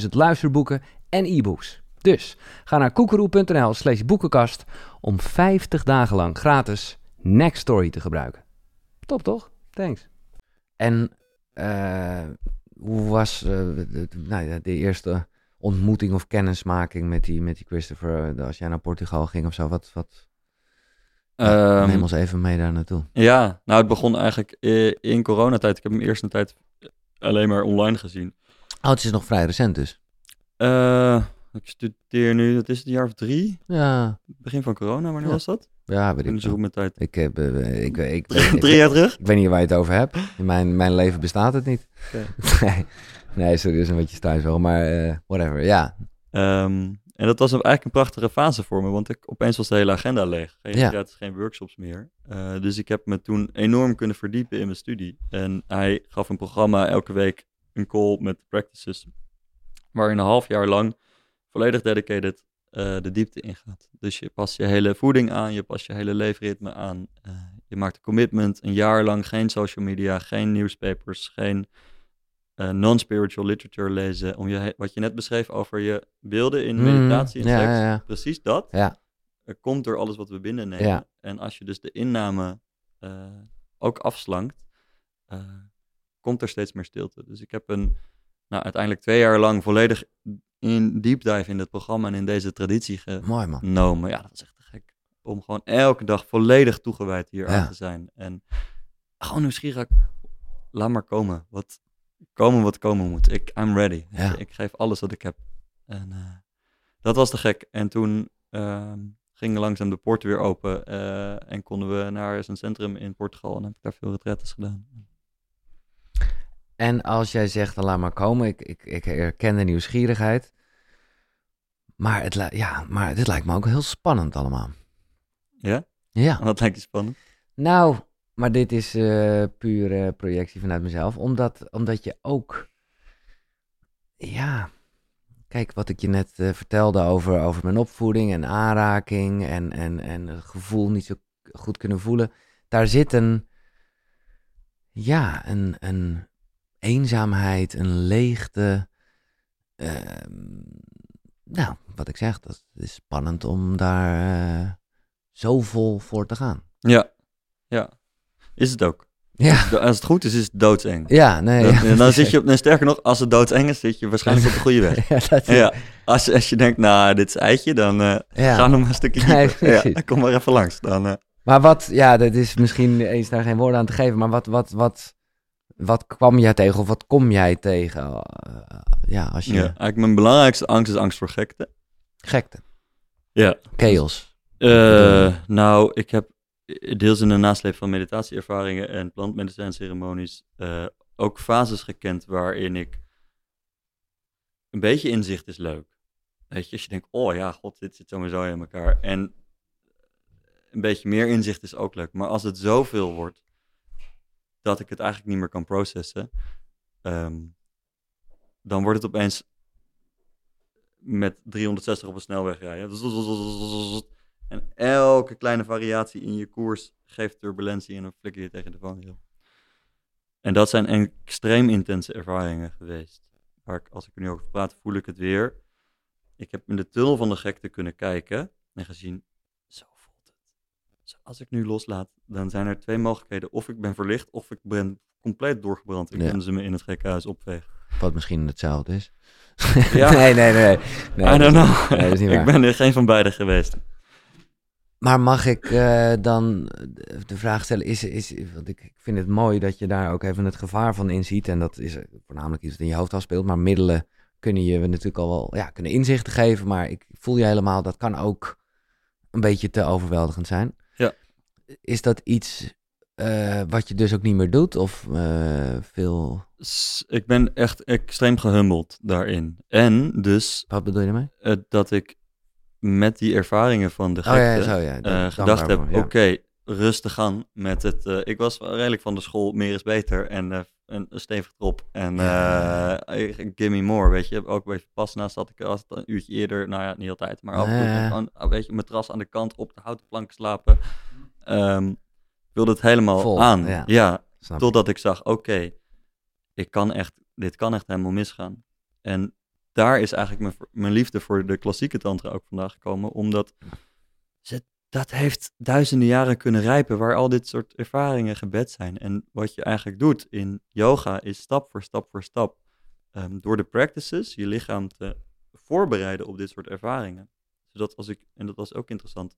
300.000 luisterboeken en e-books. Dus ga naar koekeroe.nl slash boekenkast om 50 dagen lang gratis Nextory te gebruiken. Top toch? Thanks. En eh, hoe was eh, de, nou de eerste ontmoeting of kennismaking met die, met die Christopher? eh, Als jij naar Portugal ging of zo, wat, wat Ehm, neem ons even mee daar naartoe. Ja, nou het begon eigenlijk eh, in coronatijd. Ik heb hem eerst een tijd alleen maar online gezien. Oh, het is nog vrij recent dus. Eh, ik studeer nu, dat is het een jaar of drie, Ja, begin van corona, wanneer Ja. was dat? ja weet Ik zo mijn tijd. Ik, heb, eh, ik, ik, ik, drie jaar terug? ik weet niet waar je het over hebt. In mijn, mijn leven bestaat het niet. Nee, nee, sorry, dat is een beetje thuis wel, maar whatever, ja. Ehm, en dat was eigenlijk een prachtige fase voor me, want ik, opeens was de hele agenda leeg. Geen Ja. gratis, geen workshops meer. Eh, dus ik heb me toen enorm kunnen verdiepen in mijn studie. En hij gaf een programma elke week een call met practices, waarin een half jaar lang volledig dedicated eh, de diepte ingaat. Dus je past je hele voeding aan, je past je hele leefritme aan. eh, je maakt een commitment, een jaar lang geen social media, geen newspapers, geen eh, non-spiritual literature lezen. Om je, wat je net beschreef over je beelden in Mm, meditatie en ja, seks. ja. Precies dat. Ja. Er komt door alles wat we binnennemen. En als je dus de inname eh, ook afslankt, eh, komt er steeds meer stilte. Dus ik heb een, nou, uiteindelijk twee jaar lang volledig in deep dive in dit programma en in deze traditie Mooi man. genomen. Ja, dat was echt te gek. Om gewoon elke dag volledig toegewijd hier aan te zijn. En gewoon nieuwsgierig. Laat maar komen. Wat komen wat komen moet. Ik, I'm ready. Ja. Ik, ik geef alles wat ik heb. En eh, dat was te gek. En toen ehm, gingen langzaam de poorten weer open. eh, en konden we naar zijn centrum in Portugal. En heb ik daar veel retretes gedaan. En als jij zegt, laat maar komen, ik, ik, ik herken de nieuwsgierigheid. Maar, het, ja, maar dit lijkt me ook heel spannend allemaal. Ja? Ja. Wat lijkt je spannend? Nou, maar dit is eh pure projectie vanuit mezelf. Omdat, omdat je ook. Ja. Kijk, wat ik je net eh, vertelde over, over mijn opvoeding en aanraking. En, en, en het gevoel niet zo goed kunnen voelen. Daar zit een. Ja, een, een eenzaamheid, een leegte. ehm, nou, wat ik zeg, dat is spannend om daar eh, zo vol voor te gaan. Ja. Ja. Is het ook. Ja. Als het goed is, is het doodseng. Ja, nee. Ja. dan zit je op, nee, sterker nog, als het doodeng is, zit je waarschijnlijk op de goede weg. ja, dat Ja, als, je- als je denkt, nou, dit is eitje, dan ja. ga nog maar een stukje Nee, dieper. kom maar even langs. Dan, eh, Maar wat, ja, dat is misschien eens daar geen woorden aan te geven, maar wat, wat, wat, wat kwam jij tegen of wat kom jij tegen? eh, ja, als je... ja. Eigenlijk mijn belangrijkste angst is angst voor gekte. Gekte, Ja. chaos. Nou, ik heb deels in de nasleep van meditatieervaringen en plantmedicijnceremonies eh ook fases gekend waarin ik een beetje inzicht is leuk. Weet je, als je denkt, oh ja, god, dit zit sowieso in elkaar. En een beetje meer inzicht is ook leuk. Maar als het zoveel wordt dat ik het eigenlijk niet meer kan processen, ehm, dan wordt het opeens met 360 op een snelweg rijden. En elke kleine variatie in je koers geeft turbulentie en dan flikker je tegen de vangrail. En dat zijn extreem intense ervaringen geweest. Waar ik, als ik er nu over praat, voel ik het weer. Ik heb in de tunnel van de gekte kunnen kijken en gezien, zo voelt het. Zo, als ik nu loslaat, dan zijn er twee mogelijkheden. Of ik ben verlicht, of ik ben compleet doorgebrand. En Ja. kunnen ze me in het gekkenhuis opvegen. Wat misschien hetzelfde is. Ja. nee, nee, nee. nee I don't know. Nee, dat is niet waar. ik ben er geen van beide geweest. Maar mag ik eh, dan de vraag stellen, is, is, want ik vind het mooi dat je daar ook even het gevaar van inziet. En dat is voornamelijk iets wat in je hoofd afspeelt. Maar middelen kunnen je natuurlijk al wel, ja, kunnen inzichten geven. Maar ik voel je helemaal, dat kan ook een beetje te overweldigend zijn. Ja. Is dat iets eh, wat je dus ook niet meer doet? Of eh, veel, Ik ben echt extreem gehumbeld daarin. En dus wat bedoel je daarmee? dat ik met die ervaringen van de Oh ja, gekte zo ja. eh, gedacht heb, oké, rustig aan met het... eh, ik was redelijk van de school, meer is beter en eh, een, een stevig erop. En give me more, weet je. Ook bij Vipassana zat ik het een uurtje eerder, nou ja, niet altijd, maar af en toe ah, weet je, matras aan de kant op de houten plank slapen. Ik wilde het helemaal Vol, aan. ja. ja Snap ik. Totdat ik zag, oké, ik kan echt, dit kan echt helemaal misgaan. En daar is eigenlijk mijn, mijn liefde voor de klassieke tantra ook vandaan gekomen, omdat ze, dat heeft duizenden jaren kunnen rijpen, waar al dit soort ervaringen gebed zijn. En wat je eigenlijk doet in yoga is stap voor stap voor stap, ehm, door de practices, je lichaam te voorbereiden op dit soort ervaringen. Zodat als ik, en dat was ook interessant,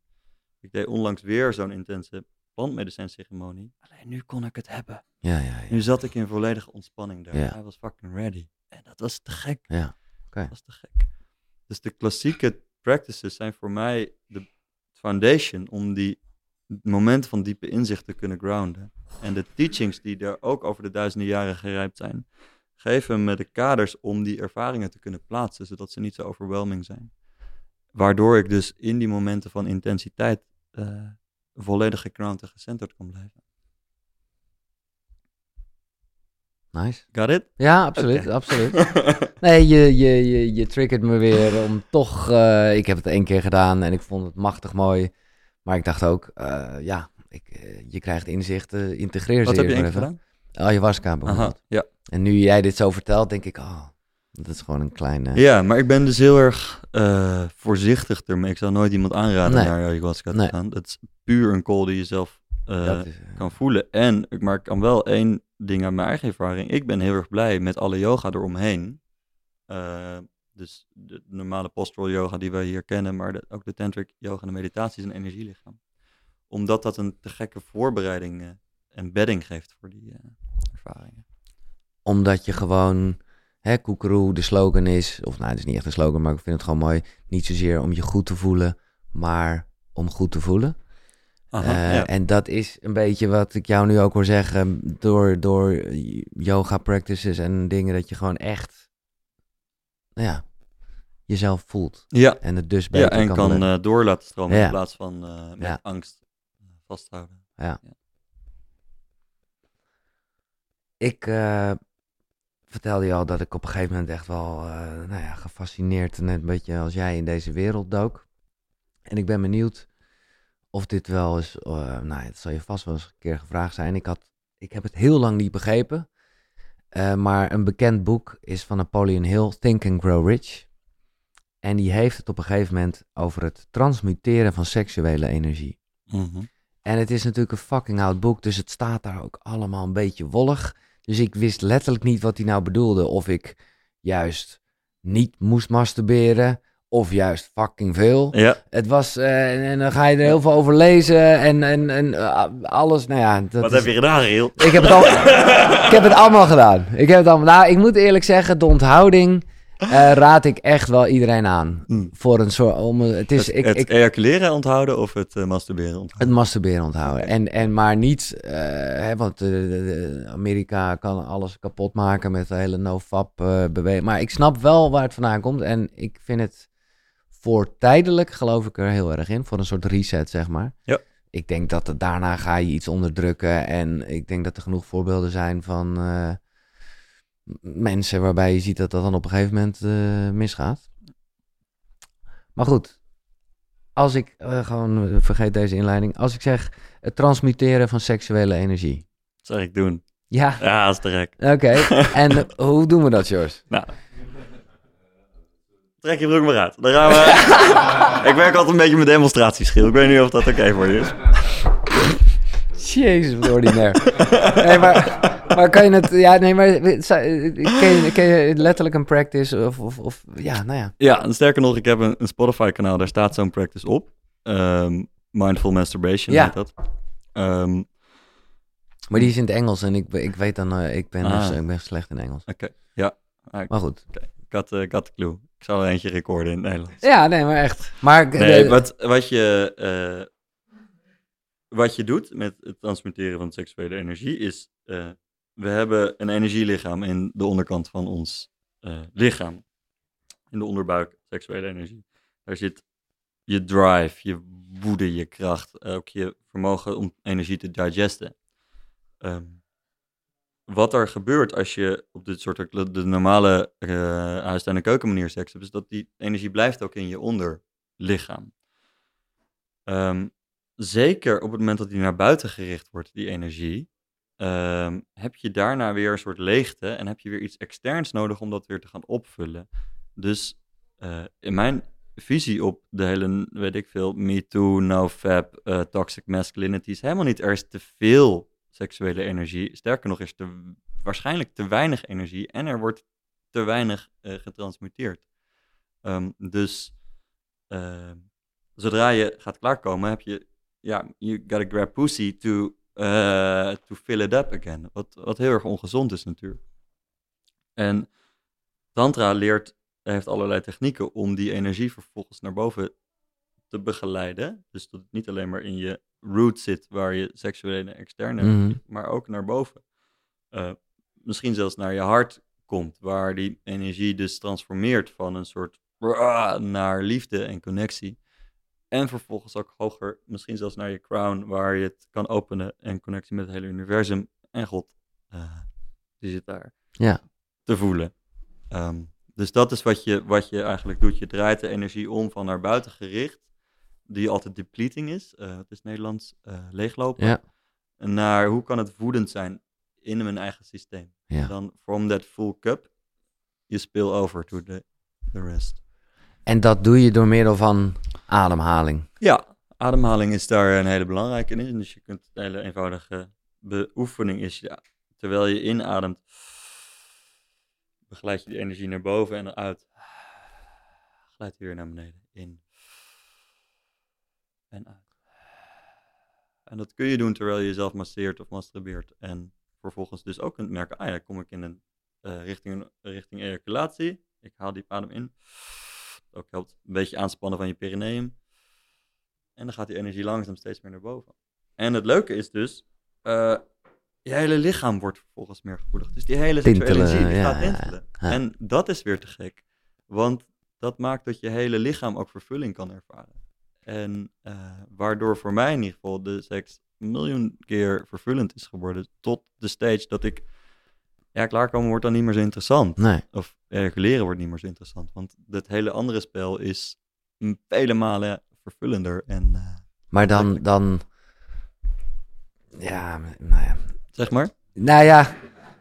ik deed onlangs weer zo'n intense plantmedicijnceremonie. Alleen nu kon ik het hebben. Ja, ja, ja. Nu zat ik in volledige ontspanning daar. Hij was fucking ready. En dat was te gek. Ja, Dat was te gek. Dus de klassieke practices zijn voor mij de foundation om die momenten van diepe inzicht te kunnen grounden. En de teachings die er ook over de duizenden jaren gerijpt zijn, geven me de kaders om die ervaringen te kunnen plaatsen, zodat ze niet zo overwhelming zijn. Waardoor ik dus in die momenten van intensiteit eh, volledig geground en gecenterd kan blijven. Nice. Got it? Ja, absoluut, absoluut. Nee, je, je, je, je triggert me weer om toch... eh, ik heb het één keer gedaan en ik vond het machtig mooi. Maar ik dacht ook, eh, ja, ik, eh, je krijgt inzichten, integreer ze Wat heb je één keer even. gedaan? Ayahuasca bijvoorbeeld. Aha, ja. En nu jij dit zo vertelt, denk ik, oh, dat is gewoon een kleine... Ja, maar ik ben dus heel erg voorzichtig ermee. Ik zou nooit iemand aanraden Nee. naar ayahuasca te Nee. gaan. Dat is puur een call die je zelf is, kan voelen. En ik kan wel één ding uit mijn eigen ervaring. Ik ben heel erg blij met alle yoga eromheen. Eh, dus de normale postural yoga die wij hier kennen, maar ook de tantric yoga en de meditatie is een energielichaam. Omdat dat een te gekke voorbereiding eh, en bedding geeft voor die eh, ervaringen. Omdat je gewoon, hè, koekeroe, de slogan is, of nou, het is niet echt een slogan, maar ik vind het gewoon mooi. Niet zozeer om je goed te voelen, maar om goed te voelen. Aha, Eh, ja. En dat is een beetje wat ik jou nu ook hoor zeggen door, door yoga practices en dingen dat je gewoon echt nou ja, jezelf voelt. ja. En het dus ja, beter en kan, kan eh, door laten stromen Ja. in plaats van eh, met Ja. angst vasthouden. Ik eh, vertelde je al dat ik op een gegeven moment echt wel nou ja, gefascineerd, net een beetje als jij in deze wereld dook. En ik ben benieuwd of dit wel eens, eh, nou het zal je vast wel eens een keer gevraagd zijn. Ik, had, ik heb het heel lang niet begrepen, Eh, maar een bekend boek is van Napoleon Hill, Think and Grow Rich. En die heeft het op een gegeven moment over het transmuteren van seksuele energie. Mhm. En het is natuurlijk een fucking oud boek, dus het staat daar ook allemaal een beetje wollig. Dus ik wist letterlijk niet wat hij nou bedoelde. Of ik juist niet moest masturberen, of juist fucking veel. Ja, Het was, eh, en, en dan ga je er heel veel over lezen en, en, en eh, alles, nou ja. Dat wat is- heb je gedaan, Riel? Ik heb, het al, ik heb het allemaal gedaan. Ik heb het allemaal, nou, ik moet eerlijk zeggen, de onthouding eh, raad ik echt wel iedereen aan. Hmm. Voor een soort, om, het is, het, ik, het ejaculeren onthouden of het masturberen Het onthouden? masturberen onthouden. En, en maar niet, hè, want Amerika kan alles kapot maken met de hele no-fap eh, beweging. Maar ik snap wel waar het vandaan komt. En ik vind het voor tijdelijk, geloof ik er heel erg in. Voor een soort reset, zeg maar. Ja. Ik denk dat daarna ga je iets onderdrukken. En ik denk dat er genoeg voorbeelden zijn van eh, mensen waarbij je ziet dat dat dan op een gegeven moment eh, misgaat. Maar goed, als ik eh, gewoon, vergeet deze inleiding. Als ik zeg het transmuteren van seksuele energie. Dat zeg ik doen. Ja, Ja, dat is te gek. oké. en hoe doen we dat, George? Trek je broek maar uit. Dan gaan we... ik werk altijd een beetje met demonstratieschil. Ik weet niet of dat oké voor je is. Jezus, wat ordinair. nee, maar, maar kan je het... Ja, nee, maar ken je, ken je letterlijk een practice of, of, of... Ja, nou ja. Ja, en sterker nog, ik heb een, een Spotify-kanaal. Daar staat zo'n practice op. Ehm, mindful masturbation Ja. heet dat. Ehm, Maar die is in het Engels en ik, ik weet dan... eh, ik, ben Ah. dus, ik ben slecht in Engels. Oké, ja. Maar goed. ik had, ik had de clue. Ik zal er eentje recorden in het Nederlands. Ja, nee, maar echt. Maar... Nee, wat, wat, je, eh, wat je doet met het transmuteren van seksuele energie is... eh, we hebben een energielichaam in de onderkant van ons eh, lichaam. In de onderbuik, seksuele energie. Daar zit je drive, je woede, je kracht, ook je vermogen om energie te digesten. Ehm, wat er gebeurt als je op dit soort de, normale eh huis- en keukenmanier seks hebt, is dat die energie blijft ook in je onderlichaam. Ehm, zeker op het moment dat die naar buiten gericht wordt, die energie, ehm, heb je daarna weer een soort leegte en heb je weer iets externs nodig om dat weer te gaan opvullen. Dus eh, in mijn visie op de hele, weet ik veel, Me Too, NoFap, eh Toxic Masculinity is helemaal niet er is te veel seksuele energie. Sterker nog, is er waarschijnlijk te weinig energie en er wordt te weinig eh, getransmuteerd. Ehm, dus eh, zodra je gaat klaarkomen, heb je, ja, you gotta grab pussy to, eh, to fill it up again. Wat, wat heel erg ongezond is natuurlijk. En Tantra leert, heeft allerlei technieken om die energie vervolgens naar boven te begeleiden. Dus dat het niet alleen maar in je root zit, waar je seksuele externe, Mhm. maar ook naar boven. Eh, misschien zelfs naar je hart komt, waar die energie dus transformeert van een soort naar liefde en connectie. En vervolgens ook hoger, misschien zelfs naar je crown, waar je het kan openen en connectie met het hele universum en God. eh, die zit daar Ja. te voelen. Ehm, dus dat is wat je, wat je eigenlijk doet. Je draait de energie om van naar buiten gericht, die altijd depleting is. eh, het is Nederlands eh, leeglopen. Ja. Naar hoe kan het voedend zijn in mijn eigen systeem. Ja. Dan from that full cup, je spill over to the, the rest. En dat doe je door middel van ademhaling. Ja, ademhaling is daar een hele belangrijke in. Dus je kunt een hele eenvoudige beoefening is, ja, terwijl je inademt, begeleid je die energie naar boven en eruit. Glijdt weer naar beneden. In. En uit. En dat kun je doen terwijl je jezelf masseert of masturbeert. En vervolgens dus ook kunt merken, ah ja, kom ik in een eh, richting, richting ejaculatie. Ik haal diep adem in. Ook helpt een beetje aanspannen van je perineum. En dan gaat die energie langzaam steeds meer naar boven. En het leuke is dus, eh, je hele lichaam wordt vervolgens meer gevoelig. Dus die hele seksuele Tintelen, energie die ja, gaat tintelen. ja. En dat is weer te gek. Want dat maakt dat je hele lichaam ook vervulling kan ervaren. En eh, waardoor voor mij in ieder geval de seks een miljoen keer vervullend is geworden. Tot de stage dat ik, ja, klaarkomen wordt dan niet meer zo interessant. Nee. Of ejaculeren wordt niet meer zo interessant. Want het hele andere spel is vele malen vervullender. En eh, Maar dan, dan... Ja, nou ja. zeg maar. Nou ja,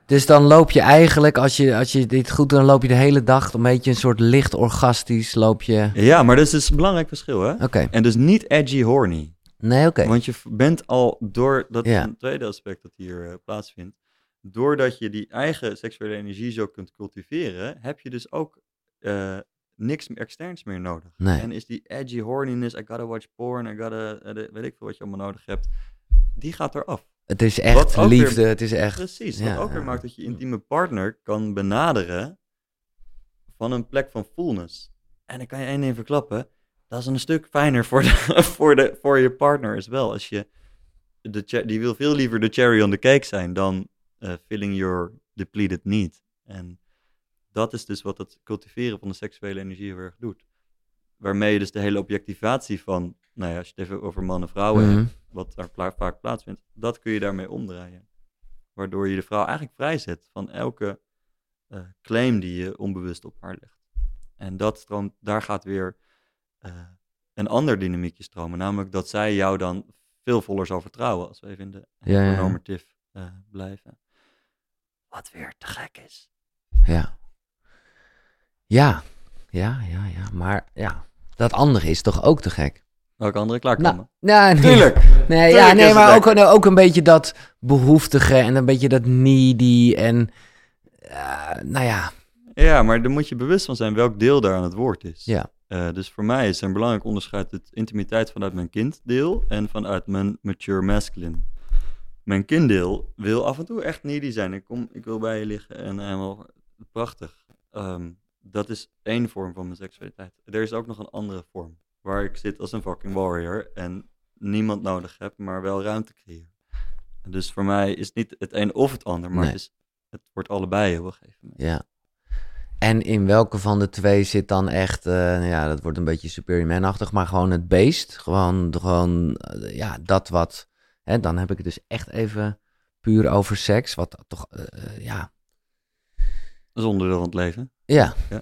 dus dan loop je eigenlijk, als je, als je dit goed doet, dan loop je de hele dag een beetje een soort licht orgastisch, loop je... Ja, maar dat is dus een belangrijk verschil, hè? Oké, En dus niet edgy horny. nee, oké. Want je bent al door, dat is een tweede aspect dat hier eh, plaatsvindt. Doordat je die eigen seksuele energie zo kunt cultiveren, heb je dus ook eh, niks externs meer nodig. Nee. En is die edgy horniness, I gotta watch porn, I gotta, eh, weet ik veel wat je allemaal nodig hebt, die gaat eraf. Het is Wat echt weer- liefde, het is echt... Precies, ja, wat ook weer maakt dat je intieme partner kan benaderen van een plek van fullness. En dan kan je één ding verklappen, dat is een stuk fijner voor, de, voor, de, voor je partner is wel. Als je de, die wil veel liever de cherry on the cake zijn dan eh, filling your depleted need. En dat is dus wat het cultiveren van de seksuele energie heel erg doet. Waarmee je dus de hele objectivatie van, nou ja, als je het even over mannen en vrouwen hebt, Mhm. wat daar pla- vaak plaatsvindt, dat kun je daarmee omdraaien. Waardoor je de vrouw eigenlijk vrijzet van elke eh, claim die je onbewust op haar legt. En dat stroomt, daar gaat weer eh, een ander dynamiekje stromen. Namelijk dat zij jou dan veel voller zal vertrouwen. Als we even in de Ja, heteronormative eh, blijven. Wat weer te gek is. Ja. Ja, ja, ja, ja. Maar ja, dat andere is toch ook te gek? Welke andere klaarkomen? Nou, nou nee. Tuurlijk! Nee, Tuurlijk ja, nee maar ook, ook een beetje dat behoeftige en een beetje dat needy en... eh, nou ja, Ja, maar daar moet je bewust van zijn welk deel daar aan het woord is. ja. Eh, dus voor mij is er een belangrijk onderscheid het intimiteit vanuit mijn kinddeel en vanuit mijn mature masculine. Mijn kinddeel wil af en toe echt needy zijn. Ik, kom, ik wil bij je liggen en helemaal prachtig. Ehm, dat is één vorm van mijn seksualiteit. Er is ook nog een andere vorm. Waar ik zit als een fucking warrior en niemand nodig heb, maar wel ruimte creëer. Dus voor mij is het niet het een of het ander, maar Nee. het, is, het wordt allebei op een gegeven moment. Ja. En in welke van de twee zit dan echt, eh, nou ja, dat wordt een beetje Superior Man-achtig, maar gewoon het beest? Gewoon, gewoon eh, ja, dat wat, hè, dan heb ik het dus echt even puur over seks, wat toch, eh, ja, onderdeel van het leven. ja. Ja.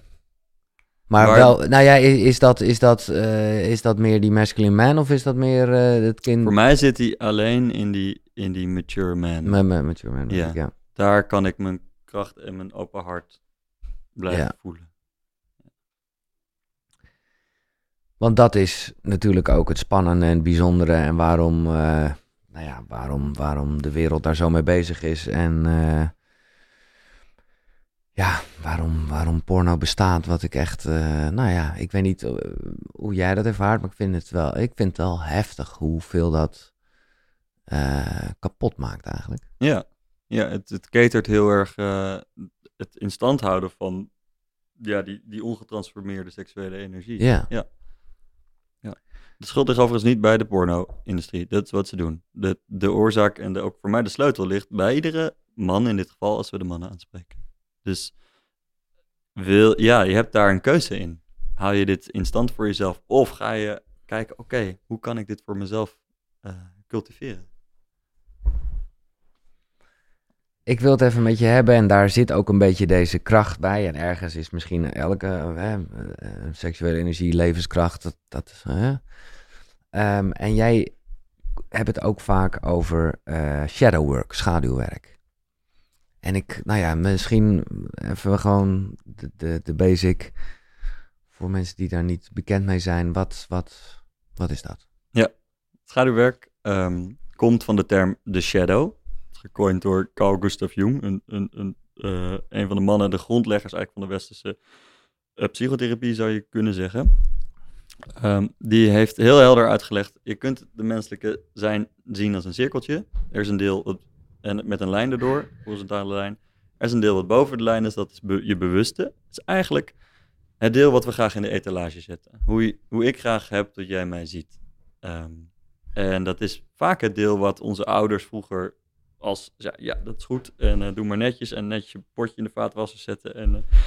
Maar Maar- wel, nou ja, is, dat, is, dat, eh, is dat meer die masculine man of is dat meer eh, het kind? Voor mij zit hij alleen in die, in die mature man. Met, met your man, Ja. Daar kan ik mijn kracht en mijn open hart blijven Ja. voelen. Want dat is natuurlijk ook het spannende en het bijzondere en waarom, eh, nou ja, waarom, waarom de wereld daar zo mee bezig is en ja, waarom, waarom porno bestaat. Wat ik echt, eh, nou ja, ik weet niet eh, hoe jij dat ervaart, maar ik vind het wel, ik vind het wel heftig hoeveel dat eh, kapot maakt eigenlijk. Ja, ja het, het catert heel erg het in stand houden van ja, die, die ongetransformeerde seksuele energie. Ja, De schuld ligt overigens niet bij de porno-industrie. Dat is wat ze doen. De, de oorzaak en de, ook voor mij de sleutel ligt bij iedere man in dit geval, als we de mannen aanspreken. Dus wil, ja, je hebt daar een keuze in. Haal je dit in stand voor jezelf of ga je kijken, oké, hoe kan ik dit voor mezelf eh, cultiveren? Ik wil het even met je hebben en daar zit ook een beetje deze kracht bij. En ergens is misschien elke eh, seksuele energie, levenskracht, dat, dat is... eh. Ehm, en jij hebt het ook vaak over eh shadow work, schaduwwerk. En ik, nou ja, misschien even gewoon de, de, de basic voor mensen die daar niet bekend mee zijn. Wat, wat, wat is dat? Schaduwwerk ehm, komt van de term the shadow. Gecoind door Carl Gustav Jung, een, een, een, eh, een van de mannen, de grondleggers eigenlijk van de westerse eh, psychotherapie zou je kunnen zeggen. Ehm, die heeft heel helder uitgelegd, je kunt de menselijke zijn zien als een cirkeltje. Er is een deel wat, en met een lijn erdoor, horizontale lijn. Er is een deel wat boven de lijn is, dat is je bewuste. Het is eigenlijk het deel wat we graag in de etalage zetten. Hoe, hoe ik graag heb dat jij mij ziet. Ehm, en dat is vaak het deel wat onze ouders vroeger als, ja, ja dat is goed. En uh, doe maar netjes en netjes je potje in de vaatwasser zetten. En uh,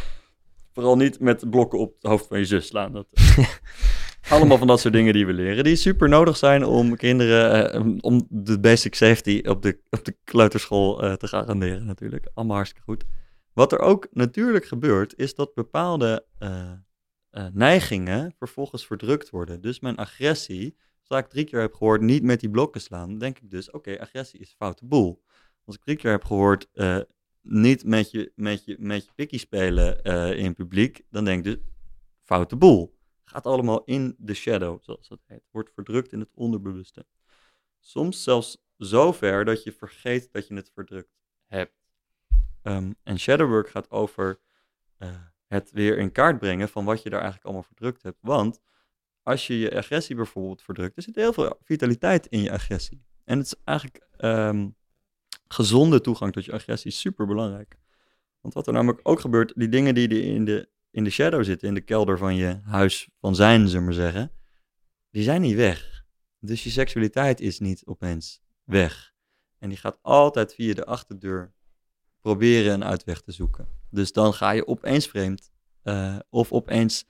vooral niet met blokken op het hoofd van je zus slaan. Dat, allemaal van dat soort dingen die we leren. Die super nodig zijn om kinderen, uh, om de basic safety op de, op de kleuterschool te garanderen natuurlijk. Allemaal hartstikke goed. Wat er ook natuurlijk gebeurt, is dat bepaalde neigingen vervolgens verdrukt worden. Dus mijn agressie als ik drie keer heb gehoord niet met die blokken slaan, denk ik dus, oké, agressie is foute boel. Als ik drie keer heb gehoord uh, niet met je, met je, met je pikkie spelen uh, in publiek, dan denk ik dus, foute boel. Gaat allemaal in de shadow, zoals dat heet. Wordt verdrukt in het onderbewuste. Soms zelfs zo ver dat je vergeet dat je het verdrukt hebt. Um, en shadowwork gaat over uh, het weer in kaart brengen van wat je daar eigenlijk allemaal verdrukt hebt. Want als je je agressie bijvoorbeeld verdrukt, er zit heel veel vitaliteit in je agressie. En het is eigenlijk um, gezonde toegang tot je agressie super belangrijk. Want wat er namelijk ook gebeurt, die dingen die in de, in de shadow zitten, in de kelder van je huis van zijn, we maar zeggen, die zijn niet weg. Dus je seksualiteit is niet opeens weg. En die gaat altijd via de achterdeur proberen een uitweg te zoeken. Dus dan ga je opeens vreemd uh, of opeens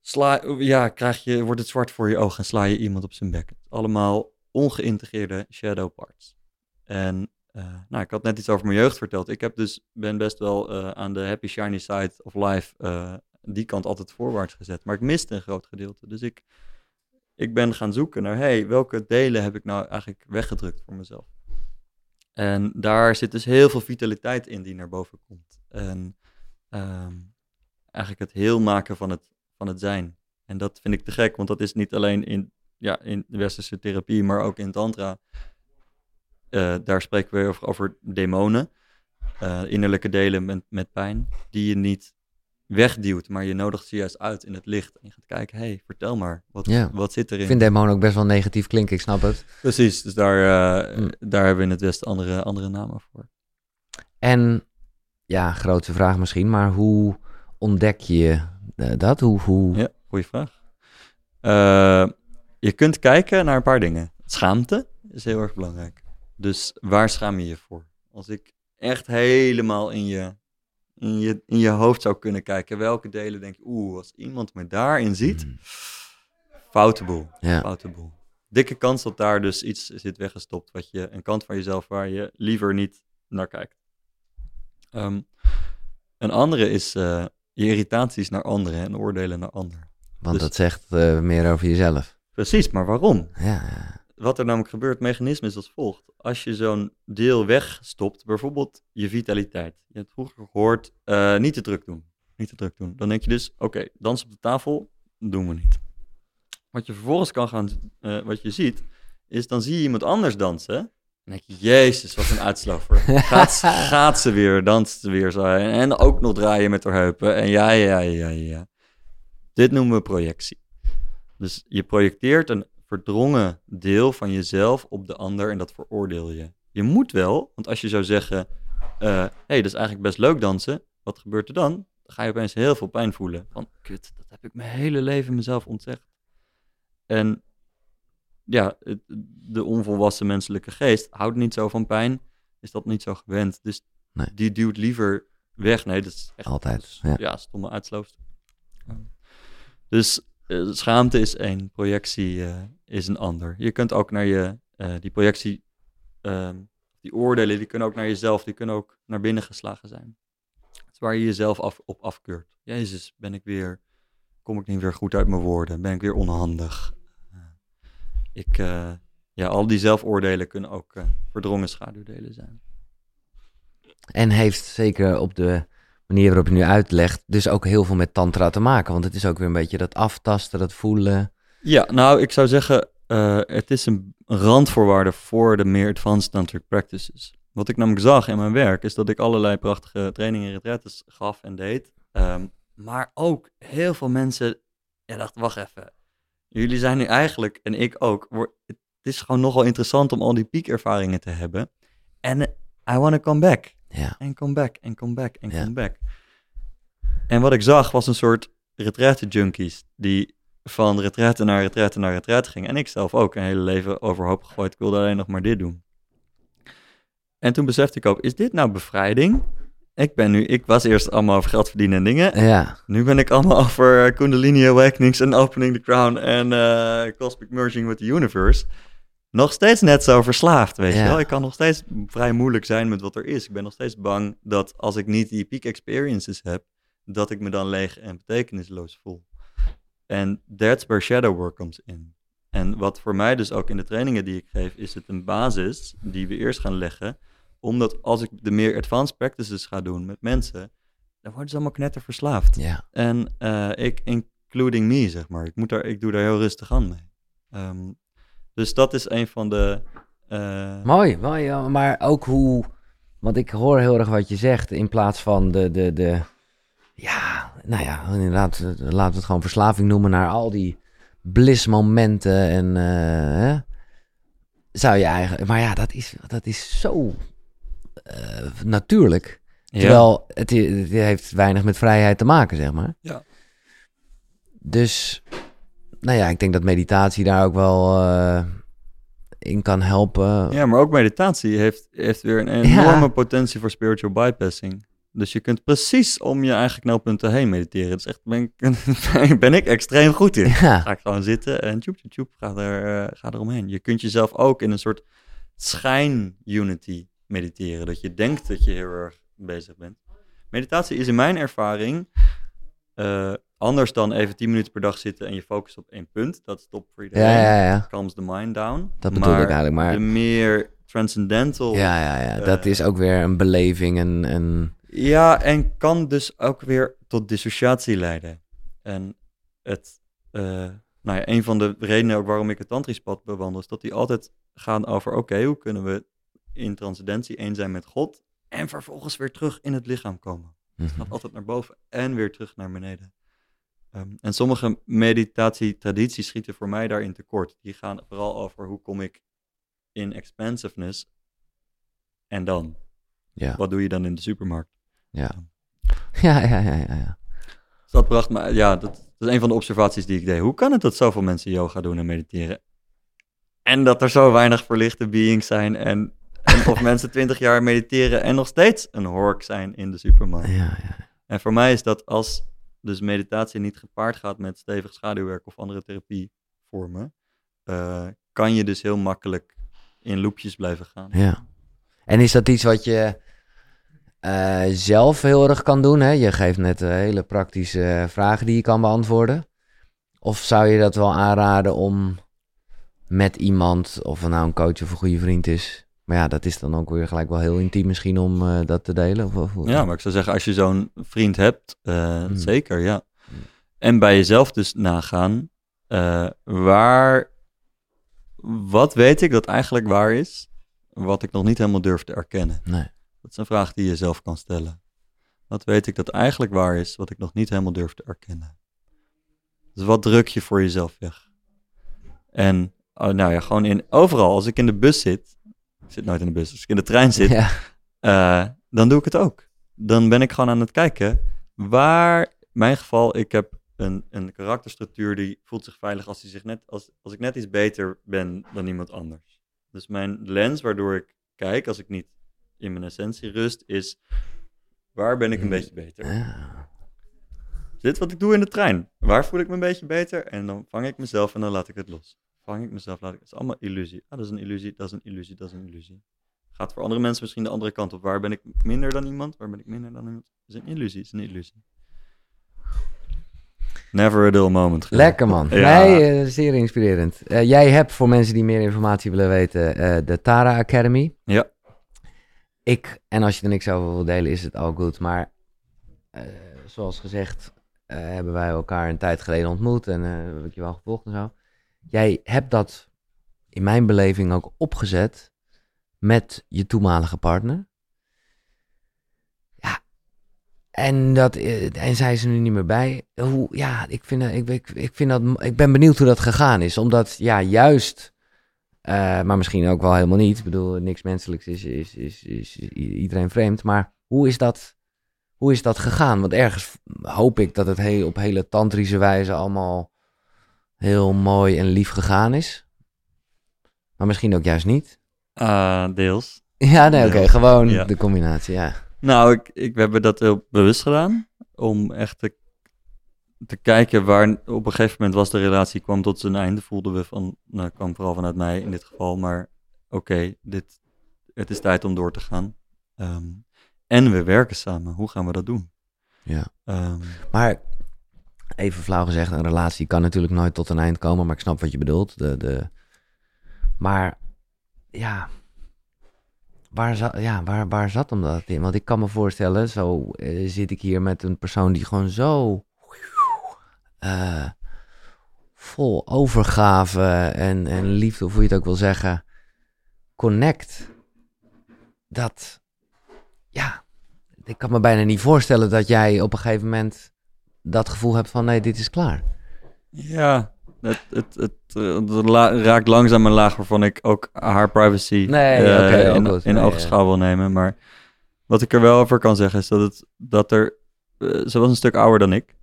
sla, ja, krijg je, wordt het zwart voor je ogen en sla je iemand op zijn bek. Allemaal ongeïntegreerde shadow parts. En uh, nou, ik had net iets over mijn jeugd verteld. Ik heb dus, ben best wel uh, aan de happy shiny side of life uh, die kant altijd voorwaarts gezet. Maar ik miste een groot gedeelte. Dus ik, ik ben gaan zoeken naar, hey, welke delen heb ik nou eigenlijk weggedrukt voor mezelf? En daar zit dus heel veel vitaliteit in die naar boven komt. En um, eigenlijk het heel maken van het van het zijn. En dat vind ik te gek, want dat is niet alleen in, ja, in de westerse therapie, maar ook in tantra. Uh, daar spreken we over, over demonen, uh, innerlijke delen met, met pijn, die je niet wegduwt, maar je nodigt ze juist uit in het licht. En je gaat kijken, hé, hey, vertel maar, wat, ja. wat zit erin? Ik vind demonen ook best wel negatief klinken, ik snap het. Precies, dus daar, uh, mm. daar hebben we in het Westen andere, andere namen voor. En, ja, grote vraag misschien, maar hoe ontdek je dat? Hoe, hoe... Ja, goede vraag. Je kunt kijken naar een paar dingen. Schaamte is heel erg belangrijk. Dus waar schaam je je voor? Als ik echt helemaal in je, in je, in je hoofd zou kunnen kijken, welke delen denk je, oeh, als iemand me daarin ziet, mm. foute boel. Ja. Foute boel. Dikke kans dat daar dus iets zit weggestopt, wat je, een kant van jezelf waar je liever niet naar kijkt. Um, een andere is uh, je irritaties naar anderen en oordelen naar anderen. Want dus, dat zegt uh, meer over jezelf. Precies, maar waarom? Ja. Wat er namelijk gebeurt, het mechanisme is als volgt. Als je zo'n deel wegstopt, bijvoorbeeld je vitaliteit. Je hebt vroeger gehoord, uh, niet te druk doen. Niet te druk doen. Dan denk je dus, oké, okay, dans op de tafel, doen we niet. Wat je vervolgens kan gaan, uh, wat je ziet, is dan zie je iemand anders dansen. Dan denk je, jezus, wat een uitsloffer. Gaat, gaat ze weer, danst ze weer. Zo. En ook nog draaien met haar heupen. En ja, ja, ja, ja. Dit noemen we projectie. Dus je projecteert een verdrongen deel van jezelf op de ander en dat veroordeel je. Je moet wel, want als je zou zeggen, hé, uh, hey, dat is eigenlijk best leuk dansen. Wat gebeurt er dan? Dan ga je opeens heel veel pijn voelen. Van, kut, dat heb ik mijn hele leven mezelf ontzegd. En ja, de onvolwassen menselijke geest houdt niet zo van pijn, is dat niet zo gewend. Dus nee. die duwt liever weg. Nee, dat is echt altijd. ja. ja, stomme uitsloof. Dus schaamte is één, projectie uh, is een ander. Je kunt ook naar je, uh, die projectie, ehm, die oordelen, die kunnen ook naar jezelf, die kunnen ook naar binnen geslagen zijn. Het is waar je jezelf af, op afkeurt. Jezus, ben ik weer, kom ik niet weer goed uit mijn woorden? Ben ik weer onhandig? ik, ja, al die zelfoordelen kunnen ook verdrongen schaduwdelen zijn. En heeft zeker op de manier waarop je nu uitlegt, dus ook heel veel met tantra te maken. Want het is ook weer een beetje dat aftasten, dat voelen. Ja, nou, ik zou zeggen, uh, het is een randvoorwaarde voor de meer advanced tantric practices. Wat ik namelijk zag in mijn werk, is dat ik allerlei prachtige trainingen en retretes gaf en deed. Um, maar ook heel veel mensen ja, dachten, wacht even, Jullie zijn nu eigenlijk, en ik ook, het is gewoon nogal interessant om al die piekervaringen te hebben. En I want to come back. Ja. En come back, en come back, en come back. En wat ik zag was een soort retraite junkies die van retraite naar retraite naar retraite ging. En ik zelf ook een hele leven overhoop gegooid. Ik wilde alleen nog maar dit doen. En toen besefte ik ook, is dit nou bevrijding? Ik ben nu, ik was eerst allemaal over geld verdienen en dingen. Ja, Nu ben ik allemaal over Kundalini Awakenings en Opening the Crown en eh, Cosmic Merging with the Universe. Nog steeds net zo verslaafd, weet Ja. je wel. Ik kan nog steeds vrij moeilijk zijn met wat er is. Ik ben nog steeds bang dat als ik niet die peak experiences heb, dat ik me dan leeg en betekenisloos voel. En that's where shadow work comes in. En wat voor mij dus ook in de trainingen die ik geef, is het een basis die we eerst gaan leggen. Omdat als ik de meer advanced practices ga doen met mensen, dan worden ze allemaal knetterverslaafd. ja. En eh, ik, including me, zeg maar. Ik, moet daar, ik doe daar heel rustig aan mee. Ehm, dus dat is een van de... eh, Mooi, mooi. ja, Maar ook hoe... Want ik hoor heel erg wat je zegt. In plaats van de... de, de ja, nou ja, inderdaad. eh, Laten we het gewoon verslaving noemen naar al die blissmomenten. En... eh, hè? zou je eigenlijk... Maar ja, dat is, dat is zo... eh, natuurlijk. ja. Terwijl het, het heeft weinig met vrijheid te maken, zeg maar. Ja. Dus, nou ja, ik denk dat meditatie daar ook wel eh, in kan helpen. ja, maar ook meditatie heeft, heeft weer een enorme potentie voor spiritual bypassing. Dus je kunt precies om je eigen knelpunten heen mediteren. Dus echt ben ik, ben ik extreem goed in. Ja, Ga ik gewoon zitten en tjoep, tjoep, tjoep, ga, er, eh, ga eromheen. Je kunt jezelf ook in een soort schijn-unity mediteren. Dat je denkt dat je heel erg bezig bent. Meditatie is in mijn ervaring eh, anders dan even 10 minuten per dag zitten en je focust op één punt. Dat is top voor iedereen. ja, ja, ja. Calms the mind down. Dat bedoel ik eigenlijk, maar- De meer transcendental. Ja, ja, ja. Dat Eh, is ook weer een beleving en... en Ja, en kan dus ook weer tot dissociatie leiden. En het, eh, nou ja, een van de redenen ook waarom ik het tantrisch pad bewandel, is dat die altijd gaan over, oké, hoe kunnen we in transcendentie één zijn met God en vervolgens weer terug in het lichaam komen. Het gaat altijd naar boven en weer terug naar beneden. Ehm, en sommige meditatietradities schieten voor mij daarin tekort. Die gaan vooral over hoe kom ik in expansiveness en dan? ja. Wat doe je dan in de supermarkt? Ja. Ja, ja, ja, ja, ja. Dus dat bracht me, ja, dat, dat is een van de observaties die ik deed. Hoe kan het dat zoveel mensen yoga doen en mediteren? En dat er zo weinig verlichte beings zijn en, en of mensen twintig jaar mediteren en nog steeds een hork zijn in de supermarkt. ja, ja. En voor mij is dat als dus meditatie niet gepaard gaat met stevig schaduwwerk of andere therapievormen, eh, kan je dus heel makkelijk in loopjes blijven gaan. Ja. En is dat iets wat je eh, zelf heel erg kan doen? Hè? Je geeft net eh, hele praktische vragen die je kan beantwoorden. Of zou je dat wel aanraden om met iemand, of nou een coach of een goede vriend is. Maar ja, dat is dan ook weer gelijk wel heel intiem misschien om eh, dat te delen. Of, of, Ja, maar ik zou zeggen, als je zo'n vriend hebt, eh, Hmm. zeker, ja. Hmm. En bij jezelf dus nagaan, eh, waar, wat weet ik dat eigenlijk waar is, wat ik nog niet helemaal durf te erkennen? Nee. Dat is een vraag die je zelf kan stellen. Wat weet ik dat eigenlijk waar is, wat ik nog niet helemaal durf te erkennen? Dus wat druk je voor jezelf weg? En, oh, nou ja, gewoon in, overal, als ik in de bus zit, ik zit nooit in de bus, als ik in de trein zit, Ja. eh, dan doe ik het ook. Dan ben ik gewoon aan het kijken waar, in mijn geval, ik heb een, een karakterstructuur die voelt zich veilig als, hij zich net, als, als ik net iets beter ben dan iemand anders. Dus mijn lens waardoor ik kijk, als ik niet in mijn essentie rust, is waar ben ik een beetje beter? Ja. Dit wat ik doe in de trein. Waar voel ik me een beetje beter? En dan vang ik mezelf en dan laat ik het los. Vang ik mezelf, laat ik het is allemaal illusie. Ah, dat is een illusie, dat is een illusie, dat is een illusie. Gaat voor andere mensen misschien de andere kant op. Waar ben ik minder dan iemand? Waar ben ik minder dan iemand? Dat is een illusie, dat is een illusie. Never a dull moment. Lekker man. Ja. Nee, eh, zeer inspirerend. Eh, jij hebt voor mensen die meer informatie willen weten eh, de Tara Academy. Ja. Ik, en als je er niks over wil delen, is het al goed. Maar eh, zoals gezegd, hebben wij elkaar een tijd geleden ontmoet en heb ik je wel gevolgd en zo. Jij hebt dat in mijn beleving ook opgezet met je toenmalige partner. Ja. En, dat, eh, en zij is er nu niet meer bij. Hoe, ja, ik vind, ik, ik, ik, vind dat, ik ben benieuwd hoe dat gegaan is. Omdat, ja, juist, eh, maar misschien ook wel helemaal niet. Ik bedoel, niks menselijks is, is, is, is iedereen vreemd. Maar hoe is dat, hoe is dat gegaan? Want ergens hoop ik dat het heel, op hele tantrische wijze allemaal heel mooi en lief gegaan is. Maar misschien ook juist niet. Ah, deels. Ja, nee, oké. Gewoon ja. de combinatie, ja. Nou, ik, ik, we hebben dat heel bewust gedaan. Om echt te, te kijken waar op een gegeven moment was de relatie kwam tot zijn einde. Voelden we van, nou kwam vooral vanuit mij in dit geval. Maar oké, dit, het is tijd om door te gaan. Ehm, en we werken samen. Hoe gaan we dat doen? ja. Ehm, Maar even flauw gezegd, een relatie kan natuurlijk nooit tot een eind komen, maar ik snap wat je bedoelt. De, de... Maar ja, waar, zat, ja waar, waar zat hem dat in? Want ik kan me voorstellen, zo eh, zit ik hier met een persoon die gewoon zo eh, vol overgave en, en liefde, of hoe je het ook wil zeggen, connect. Dat, ja, ik kan me bijna niet voorstellen dat jij op een gegeven moment dat gevoel hebt van nee, dit is klaar. ja, het, het, het, eh, het la- raakt langzaam een laag waarvan ik ook haar privacy Nee, eh, in, goed. in Nee, oogschouw wil nemen. Maar wat ik er wel over kan zeggen is dat, het, dat er... eh, ze was een stuk ouder dan ik.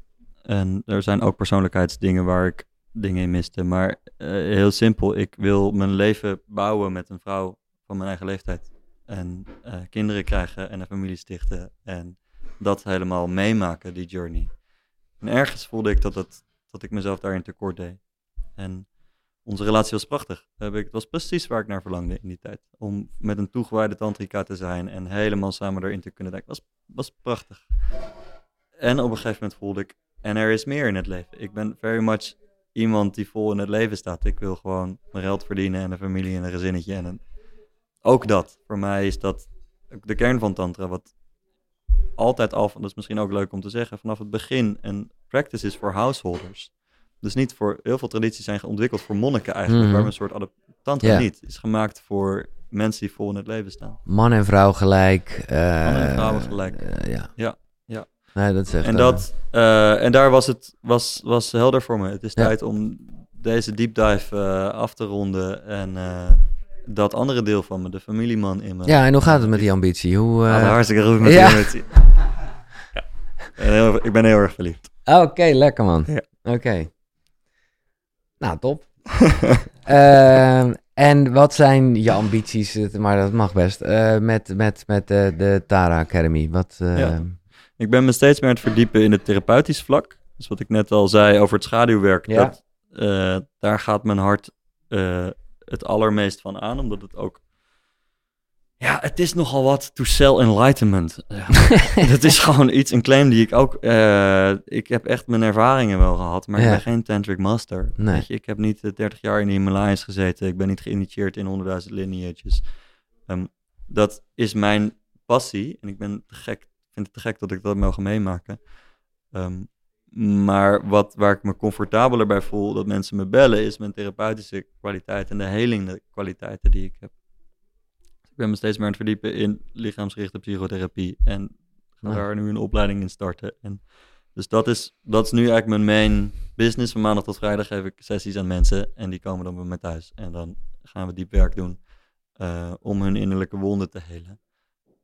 En er zijn ook persoonlijkheidsdingen waar ik dingen in miste. Maar heel simpel, ik wil mijn leven bouwen met een vrouw van mijn eigen leeftijd. En kinderen krijgen en een familie stichten. En dat helemaal meemaken, die journey. En ergens voelde ik dat, het, dat ik mezelf daarin tekort deed. En onze relatie was prachtig. Het was precies waar ik naar verlangde in die tijd. Om met een toegewijde tantrika te zijn en helemaal samen erin te kunnen denken. Was, was prachtig. En op een gegeven moment voelde ik, en er is meer in het leven. Ik ben very much iemand die vol in het leven staat. Ik wil gewoon mijn geld verdienen en een familie en een gezinnetje. En ook dat. Voor mij is dat de kern van tantra. Wat altijd al, dat is misschien ook leuk om te zeggen, vanaf het begin een practice is voor householders. Dus niet voor, heel veel tradities zijn ontwikkeld voor monniken eigenlijk, Mhm. waar we een soort adap- tantra Ja. niet. is gemaakt voor mensen die vol in het leven staan. Man en vrouw gelijk. eh, Mannen en vrouwen gelijk. eh, ja. Ja, ja. Nee, dat echt, En, eh, dat, en daar was het was, was helder voor me. Het is Ja. tijd om deze deep dive af te ronden. En dat andere deel van me, de familieman in me. ja, en hoe gaat het met die ambitie? Hoe, eh, Gaat hartstikke goed met ja. die emotie. Ja. Ik ben heel- Ik ben heel erg verliefd. Ah, Oké, lekker man. Ja. Oké. Nou, top. Ehm, en wat zijn je ambities, maar dat mag best, eh, met, met, met eh, de Tara Academy? Wat, eh, Ja. Ik ben me steeds meer aan het verdiepen in het therapeutisch vlak. Dus wat ik net al zei over het schaduwwerk. Dat, eh, daar gaat mijn hart eh, het allermeest van aan. Omdat het ook... Ja, het is nogal wat to sell enlightenment. Ja. dat is gewoon iets, een claim die ik ook... eh, ik heb echt mijn ervaringen wel gehad, maar Ja. ik ben geen tantric master. Nee. Weet je, ik heb niet eh, 30 jaar in de Himalayas gezeten. Ik ben niet geïnitieerd in honderdduizend lineages. Ehm, dat is mijn passie. En ik ben te gek, vind het te gek dat ik dat mogen meemaken. Ehm, maar wat, waar ik me comfortabeler bij voel dat mensen me bellen, is mijn therapeutische kwaliteit en de helende kwaliteiten die ik heb. Ik ben me steeds meer aan het verdiepen in lichaamsgerichte psychotherapie. En ga Ja. daar nu een opleiding in starten. En dus dat is, dat is nu eigenlijk mijn main business. Van maandag tot vrijdag geef ik sessies aan mensen. En die komen dan bij mij thuis. En dan gaan we diep werk doen eh, om hun innerlijke wonden te helen.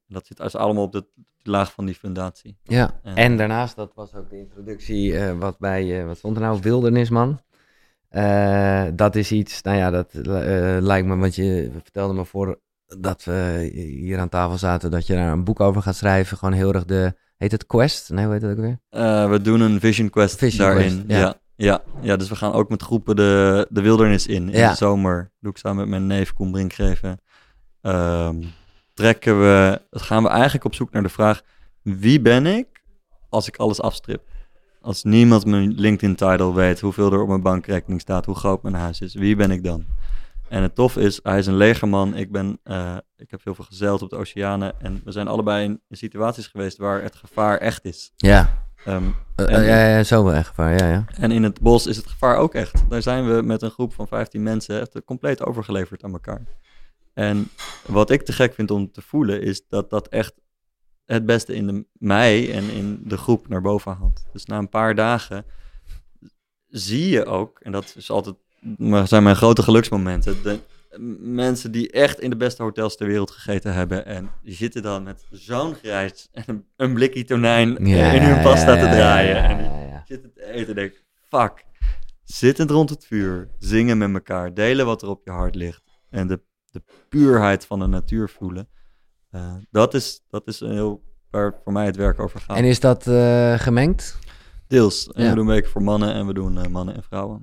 Dat zit dus allemaal op de laag van die fundatie. Ja, En- en daarnaast, dat was ook de introductie, eh, wat bij, eh, wat stond er nou, wildernisman. Eh, dat is iets, nou ja, dat lijkt me, want je vertelde me voor dat we hier aan tafel zaten, dat je daar een boek over gaat schrijven. Gewoon heel erg de, heet het Quest? Nee, hoe heet het ook weer? We doen een Vision Quest Vision daarin. Quest, ja. ja. Ja, ja, dus we gaan ook met groepen de, de wildernis in. In Ja. de zomer doe ik samen met mijn neef Koen Brinkgeven. Ehm, trekken we, gaan we eigenlijk op zoek naar de vraag... Wie ben ik als ik alles afstrip? Als niemand mijn LinkedIn-title weet, hoeveel er op mijn bankrekening staat, hoe groot mijn huis is. Wie ben ik dan? En het tof is, hij is een legerman. Ik, ben, eh, ik heb heel veel gezeild op de oceanen. En we zijn allebei in, in situaties geweest waar het gevaar echt is. Ja, Ehm, Eh, En- ja, ja, zo wel echt waar, ja, ja. en in het bos is het gevaar ook echt. Daar zijn we met een groep van 15 mensen echt compleet overgeleverd aan elkaar. En wat ik te gek vind om te voelen, is dat dat echt het beste in de, mij en in de groep naar boven haalt. Dus na een paar dagen zie je ook, en dat is altijd, maar zijn mijn grote geluksmomenten, de mensen die echt in de beste hotels ter wereld gegeten hebben en die zitten dan met zo'n grijs en een, blikje tonijn Ja, in hun pasta ja, te draaien. En die zitten te eten en fuck, Zittend rond het vuur, zingen met elkaar, delen wat er op je hart ligt. En de, de puurheid van de natuur voelen. Eh, dat, is, dat is een heel, waar voor mij het werk over gaat. En is dat eh, gemengd? Deels. En Ja. we doen weken voor mannen en we doen eh, mannen en vrouwen.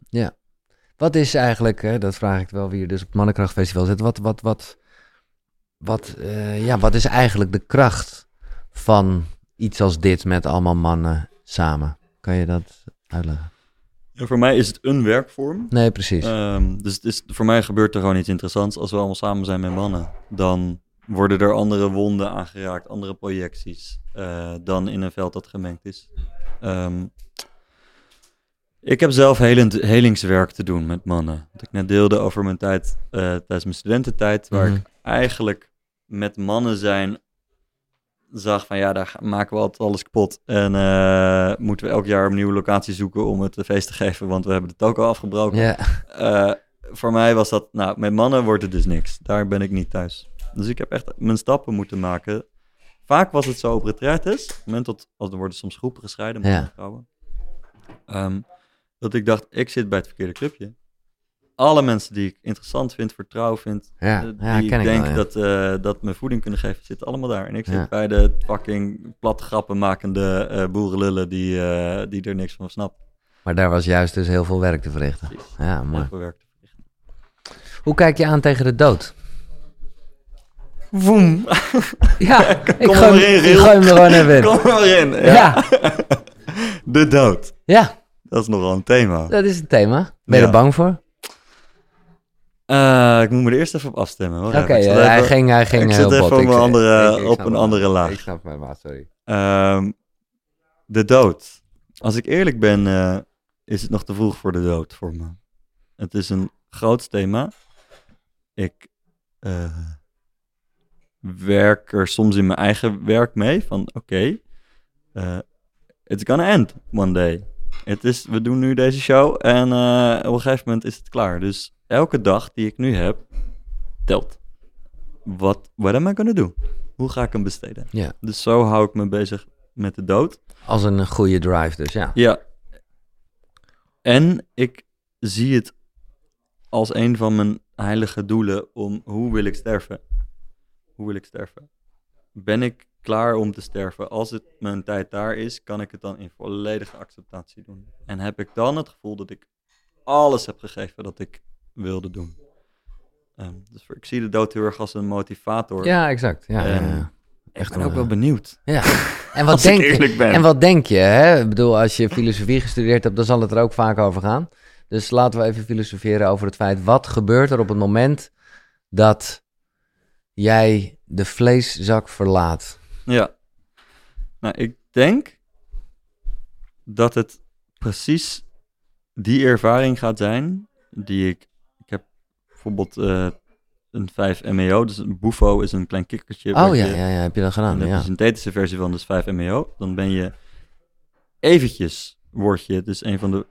Wat is eigenlijk, hè, dat vraag ik wel wie je dus op het Mannenkrachtfestival zit, wat, wat, wat, wat, ja, wat is eigenlijk de kracht van iets als dit met allemaal mannen samen? Kan je dat uitleggen? Voor mij is het een werkvorm. Nee, precies. Ehm, dus het is, voor mij gebeurt er gewoon iets interessants. Als we allemaal samen zijn met mannen, dan worden er andere wonden aangeraakt, andere projecties, eh, dan in een veld dat gemengd is. Ehm, ik heb zelf helend, helingswerk te doen met mannen. Wat ik net deelde over mijn tijd eh, tijdens mijn studententijd, waar Mhm. ik eigenlijk met mannen zijn zag van ja, daar maken we altijd alles kapot. En eh, moeten we elk jaar een nieuwe locatie zoeken om het feest te geven, want we hebben het ook al afgebroken. ja, Eh, voor mij was dat, nou, met mannen wordt het dus niks. Daar ben ik niet thuis. Dus ik heb echt mijn stappen moeten maken. Vaak was het zo op retraites, op het moment dat, als er worden soms groepen gescheiden, mannen Ja. en vrouwen. Ehm, dat ik dacht, ik zit bij het verkeerde clubje. Alle mensen die ik interessant vind, vertrouwen vind, ja, eh, ja, die ken ik denk wel, ja. dat, eh, dat me voeding kunnen geven, zitten allemaal daar. En ik zit Ja. bij de fucking plat grappen makende eh, boerenlullen die, eh, die er niks van snappen. Maar daar was juist dus heel veel werk te verrichten. Precies. Ja, Heel mooi. veel werk te verrichten. Hoe kijk je aan tegen de dood? Woem! Ja, ik Kom gooi, er maar hem- in, ik gooi hem er gewoon even in. Kom er maar in. Ja, De dood. ja, Dat is nogal een thema. dat is het thema. Ben je Ja. er bang voor? Eh, ik moet me er eerst even op afstemmen. hoor. Oké, zat eh, hij ging, hij ging ik heel zat even op een eh, andere- ik- ik op een andere laag. Ik snap mijn maat, sorry. Ehm, de dood. Als ik eerlijk ben, eh, is het nog te vroeg voor de dood voor me. Het is een groot thema. Ik eh, werk er soms in mijn eigen werk mee. Van oké, eh, it's gonna end one day. Het is, we doen nu deze show en eh, op een gegeven moment is het klaar. Dus elke dag die ik nu heb, telt. Wat what am I gonna do? Hoe ga ik hem besteden? Ja, Dus zo hou ik me bezig met de dood. als een goede drive dus, ja. Ja. En ik zie het als een van mijn heilige doelen om hoe wil ik sterven? Hoe wil ik sterven? Ben ik klaar om te sterven? Als het mijn tijd daar is, kan ik het dan in volledige acceptatie doen. En heb ik dan het gevoel dat ik alles heb gegeven dat ik wilde doen. Ehm, dus ik zie de dood heel erg als een motivator. Ja, exact. Ja, ja, En ja. ik ben ook wel eh, benieuwd. Ja. En wat, Als ik denk, eerlijk ben. en wat denk je? Hè? Ik bedoel, als je filosofie gestudeerd hebt, dan zal het er ook vaak over gaan. Dus laten we even filosoferen over het feit, wat gebeurt er op het moment dat jij de vleeszak verlaat? Ja. Nou, ik denk dat het precies die ervaring gaat zijn die ik... Bijvoorbeeld eh, een 5 MEO, dus een bufo is een klein kikkertje. Oh ja, je- ja, ja, heb je dat gedaan? Ja. een synthetische versie van, dus 5 MEO. Dan ben je eventjes, word je, dus een van de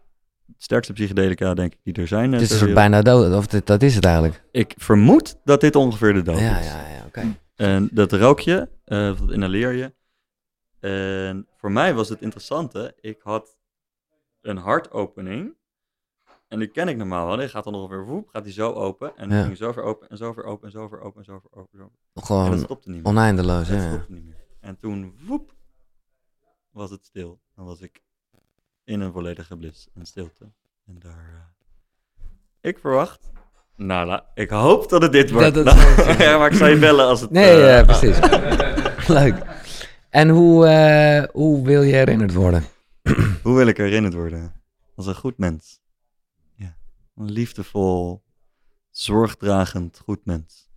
sterkste psychedelica, denk ik, die er zijn. eh, Het is ter een soort wereld. bijna dood, of dit, dat is het eigenlijk. Ik vermoed dat dit ongeveer de dood Ja, is. ja, ja, oké. En dat rook je, of dat inhaleer je. En voor mij was het interessante, ik had een hartopening. En die ken ik normaal wel. Die gaat dan ongeveer woep, gaat die zo open. En Ja. ging zo ver open en zo ver open en zo ver open en zo ver open. Zo. ver. En dat Gewoon stopte niet meer. oneindeloos, Dat ja. ja. stopte niet meer. En toen woep, was het stil. Dan was ik in een volledige bliss en stilte. En daar... eh, ik verwacht... Nou, la- ik hoop dat het dit wordt. Dat het- ja, maar ik zal je bellen als het... Nee, eh, ja, precies. Leuk. En hoe, eh, hoe wil je herinnerd worden? Hoe wil ik herinnerd worden? Als een goed mens. Een liefdevol, zorgdragend goed mens.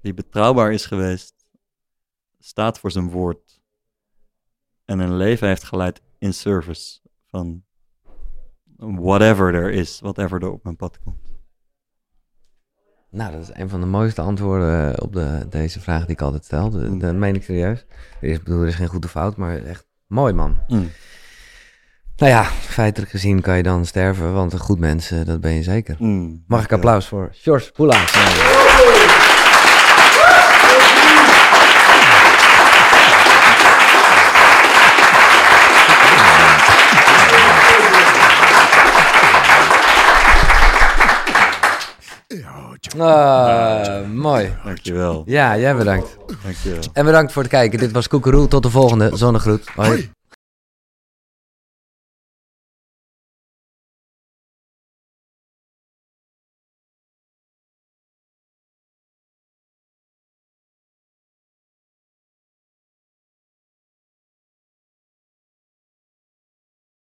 Die betrouwbaar is geweest, staat voor zijn woord en een leven heeft geleid in service van whatever er is, whatever er op mijn pad komt. Nou, dat is een van de mooiste antwoorden eh, op de, deze vraag die ik altijd stel. De- Dat meen ik serieus. Er is, ik bedoel, er is geen goede fout, maar echt mooi, man. Mm. Nou ja, feitelijk gezien kan je dan sterven, want een goed mens, eh, dat ben je zeker. Mm, Mag ik applaus voor George Poelaas. Mooi. Dankjewel. Ja, jij bedankt. Dankjewel. En bedankt voor het kijken. Dit was Koekeroe. Tot de volgende. Zonnegroet. Hoi.